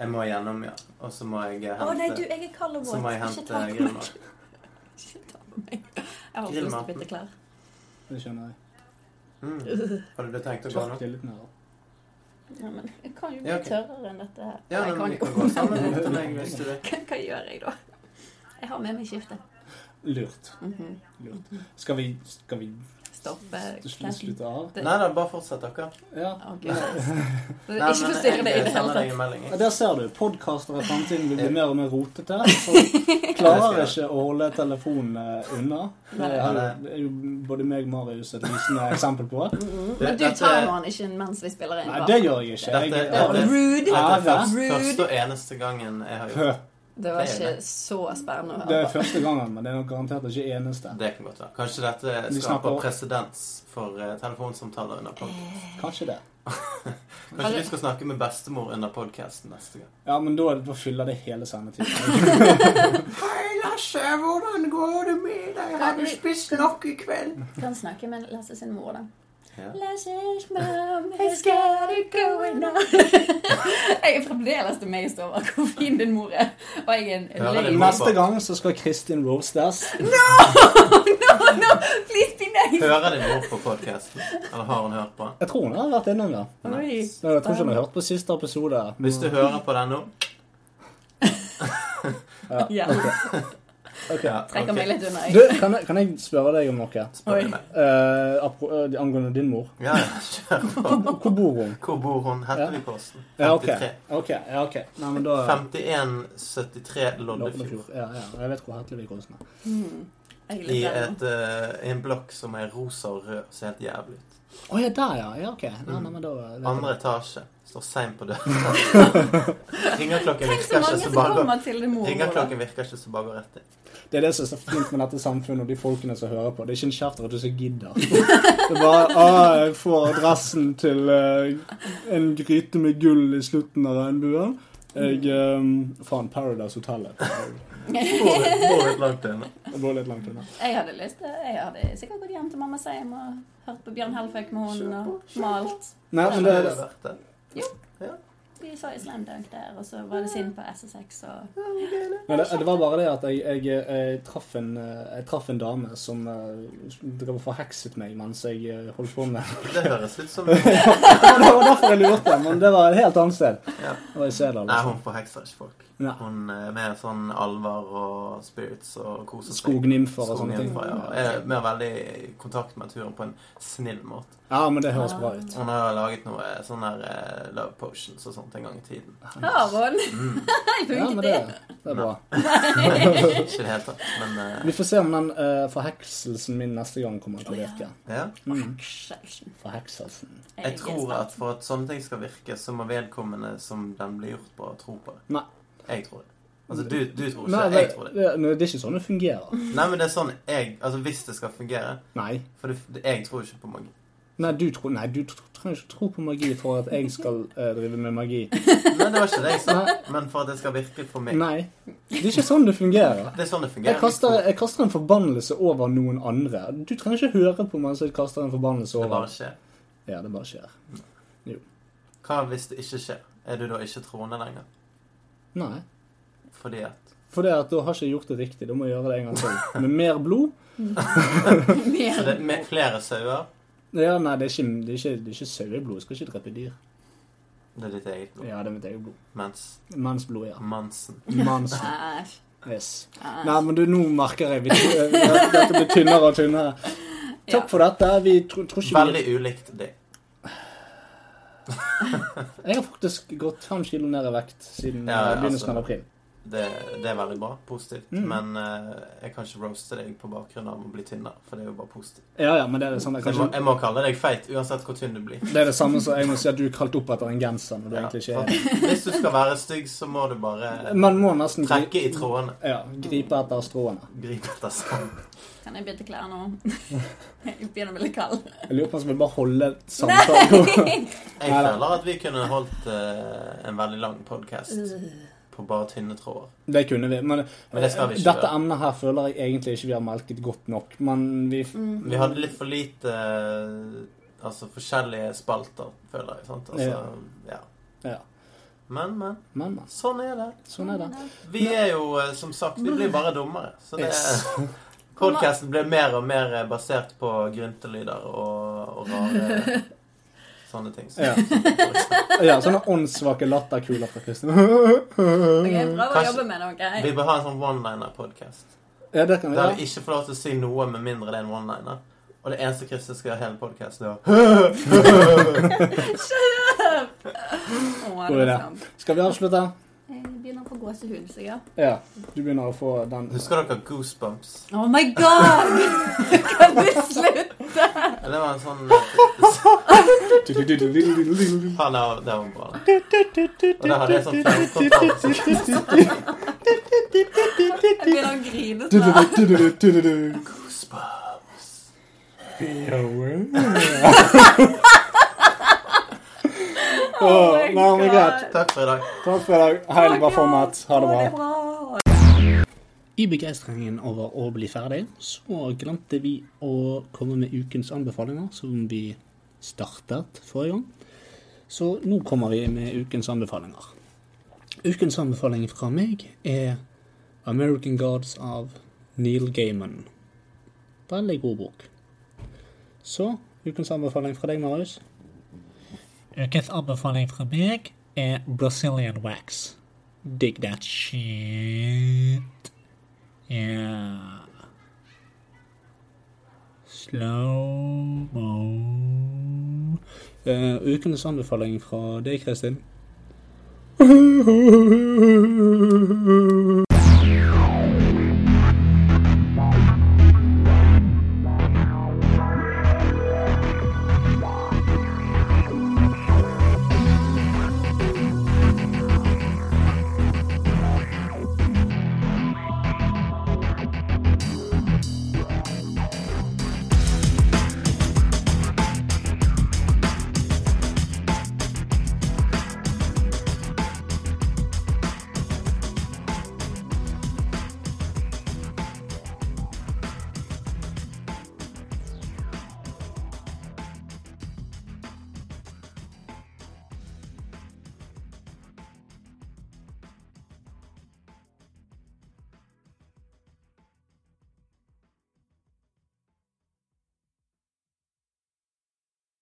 Jeg må gjennom, ja. Og så må jeg hente Å nei, du, jeg er kald og våt. Så må jeg Ikke hente ta på meg. grillmat. Ikke ta på meg. Jeg har også lyst til å Grillmaten. bytte klær. Det skjønner jeg. Mm. *laughs* Hadde du tenkt å gå nå? Tørk det litt mer. Ja, men jeg kan jo bli Ja, ok. tørrere enn dette her. Ja, jeg men vi kan kan gå sammen bort til deg hvis du vil. Hva, gjør jeg da? Jeg har med meg skifte. Lurt. Mhm. Lurt. Skal vi, skal vi Stoppe til slutte av? Det- Nei da, bare fortsett, dere. Ja. Okay. *laughs* Nei, Ikke men forstyrre jeg deg i det hele tatt. Der ser du. Podkaster i framtiden vil bli mer og mer rotete. Så *laughs* klarer ikke å holde telefonen eh, unna. Det er, jo både meg og Marius et lysende eksempel på. Mhm. Men du tar nå han ikke mens vi spiller inn. Nei, det gjør jeg ikke. Jeg, Dette- Det dette- rude. Dette er først, Rude. første og eneste gangen jeg har gjort det. Var ikke så spennende å det er første gangen, men det er nok garantert ikke eneste. Det kan godt være. Kanskje dette skaper presedens for eh, telefonsamtaler under podkast. Kanskje det. *laughs* Kanskje vi skal snakke med bestemor under podcasten neste gang. Ja, men da, da fyller det hele sendetiden. *laughs* Hei, Lasse. Hvordan går det med deg? Har du spist nok i kveld? Kan snakke med Lasse sin mor, da. Ja. Lasse's mom has got it going on. *laughs* jeg er fremdeles amazed over hvor fin din mor er. Og jeg er en lame. Neste gang så skal Kristin roastes. *laughs* no, no, please be nice. Hører din mor på podcasten? Eller har hun hørt på? Jeg tror hun har vært innom, det. Nice. Jeg tror ikke hun har hørt på siste episode. Hvis du hører på den nå *laughs* Ja. Ok. Ja, Trekker okay. meg litt unna, Du, kan jeg, kan jeg spørre deg om noe? Spør meg. Eh, eh, angående din mor. Ja, kjør på. Hvor bor hun? Hvor bor hun? Hettevikposten. Ja, ok. 53. Ok, ja, okay. Nei, men da 5173 Loddefjord. Loddefjord. Ja, ja. Jeg vet hvor Hetlevikåsen er. Mm. I, et, uh, en blokk som er rosa og rød, ser helt jævlig ut. Å ja, der, ja. Ja, ok. Nei, nei, men da. Andre etasje. Står seint på døren. *laughs* Ringerklokken virker ikke så det. Ringerklokken virker ikke så bare går rett inn. Det er det som er så fint med dette samfunnet og de folkene som hører på. Det er ikke en kjeft at du så gidder. *laughs* Det er bare ah, jeg får adressen til eh, en gryte med gull i slutten av regnbuen. Jeg um, Faen, Paradise Hotellet. Bor litt- litt langt inne. Det går litt langt unna. Jeg hadde lyst til Jeg hadde sikkert gått hjem til mamma Seim og hørt på Bjørn Helføk med hun og malt. Nei, men Det det, er verdt Ja. Vi så islam Dunk der, og så var det sinn på SSX og men det, det var bare det at jeg, jeg, jeg, traff, en, eh, jeg traff en dame som uh, drev og forhekset meg mens jeg eh, holdt på med *laughs* Det høres ut som *laughs* Det var derfor jeg lurte, men det var et helt annet sted. Ja. Det var i Sedal. Nei, Liksom. hun forhekser ikke folk. Nei. Hun er mer sånn alver og spirits og koser seg. Skognymfer og sånne ting. Ja. Er har veldig kontakt med naturen på en snill måte. Ja, men det høres bra ut. Hun har laget noe sånn der eh, love potions og sånt en gang i tiden. Har hun? Mm. *laughs* Ja, men det, det er bra. *laughs* *laughs* Ikke i det hele tatt, men uh... Vi får se om den uh, forhekselsen min neste gang kommer til å virke. ja. Mm. Forhekselsen. Jeg tror at for at sånne ting skal virke, så må vedkommende som den blir gjort på, tro på det. Nei. Jeg tror det. Altså, du, du tror ikke, Nei, jeg det, tror det. det, det er ikke sånn det fungerer. Nei, men det er sånn jeg Altså, hvis det skal fungere Nei. For det, jeg tror ikke på magi. Nei, du, tror, nei, du trenger ikke tro på magi for at jeg skal uh, drive med magi. *laughs* Nei, det var ikke det jeg sa. Men for at det skal virke for meg. Nei. Det er ikke sånn det fungerer. Det er sånn det Jeg kaster, jeg kaster en forbannelse over noen andre. Du trenger ikke høre på mens jeg kaster en forbannelse Det bare over. skjer. Ja, det bare skjer. Hva hvis det ikke skjer? Er du da ikke troende lenger? Nei. Fordi at Fordi at da har ikke jeg gjort det riktig. Da må jeg gjøre det en gang til. Med mer blod. *laughs* Så det er med flere sauer. Ja, nei, det er ikke, det er ikke, det er ikke saueblod. Jeg skal ikke drepe dyr. Det er ditt eget blod. Ja, det er mitt eget blod. Mens Mensblod, ja. Mansen Mansen. Æsj. Yes. Æsj. Nei, men du, nå merker jeg at *laughs* dette blir tynnere og tynnere. Takk for dette. Vi tro, tror ikke vi Veldig ulikt det. Jeg har faktisk gått fem kilo ned i vekt siden Ja, eh, begynnelsen altså. av april. Det, det er veldig bra. Positivt. Mm. Men uh, jeg kan ikke roaste deg på bakgrunn av å bli tynnere, for det er jo bare positivt. Ja, ja, men det er det samme. Jeg, må, jeg må kalle deg feit uansett hvor tynn du blir. det er det samme som jeg må si at du er kalt opp etter en genser når du Ja, egentlig ikke er Hvis du skal være stygg, så må du bare må trekke i trådene. ja, gripe etter stråene. Gripe etter sånn. Kan jeg bytte klær nå? *laughs* Jeg begynner å bli kald. Jeg lurer på om vi bare holder *laughs* samtalen Jeg føler at vi kunne holdt uh, en veldig lang podkast på bare tynne tråder. Det kunne vi. Men, Men det skal vi ikke dette gjøre. emnet her føler jeg egentlig ikke vi har melket godt nok. Men vi Vi hadde litt for lite eh, Altså forskjellige spalter, føler jeg. sant? Altså, ja. Ja. Men, men. Men, men. Sånn er det. Sånn er det. Vi er jo, eh, som sagt, vi blir bare dummere. Så det Yes. *laughs* Podkasten blir mer og mer basert på gryntelyder og, og rare *laughs* sånne ting. Så, Ja. *laughs* Ja, sånne åndssvake latterkuler fra Kristin. okay, å jobbe med det, Vi bør ha en sånn one-liner-podkast. Ja, det kan vi Der vi ikke får lov til å si noe med mindre det er en one-liner. Og det eneste Kristin skal gjøre hele podkasten, er Å. *laughs* Skal vi avslutte? Jeg begynner å få gåsehud, ja. Ja. Du begynner å få den Husker dere Goosebumps? Oh my god! Kan du slutte? Det var en sånn *laughs* Han er, det var bra. Og da hadde jeg sånn. Jeg begynner å grine sånn. Goosebumps. *laughs* Åh, my nei, men God. greit. Takk for i dag. Takk for i dag. Heil bra format. Ha det bra. I begeistringen over å bli ferdig, så glemte vi å komme med ukens anbefalinger, som vi startet forrige gang. Så nå kommer vi med ukens anbefalinger. Ukens anbefaling fra meg er American Gods av Neil Gaiman. Veldig god bok. Så ukens anbefaling fra deg, Marius? Ukens anbefaling fra meg er Brazilian Wax. Dig that shit. Yeah. Slow-mo. Uh, ukens anbefaling fra deg, Kristin?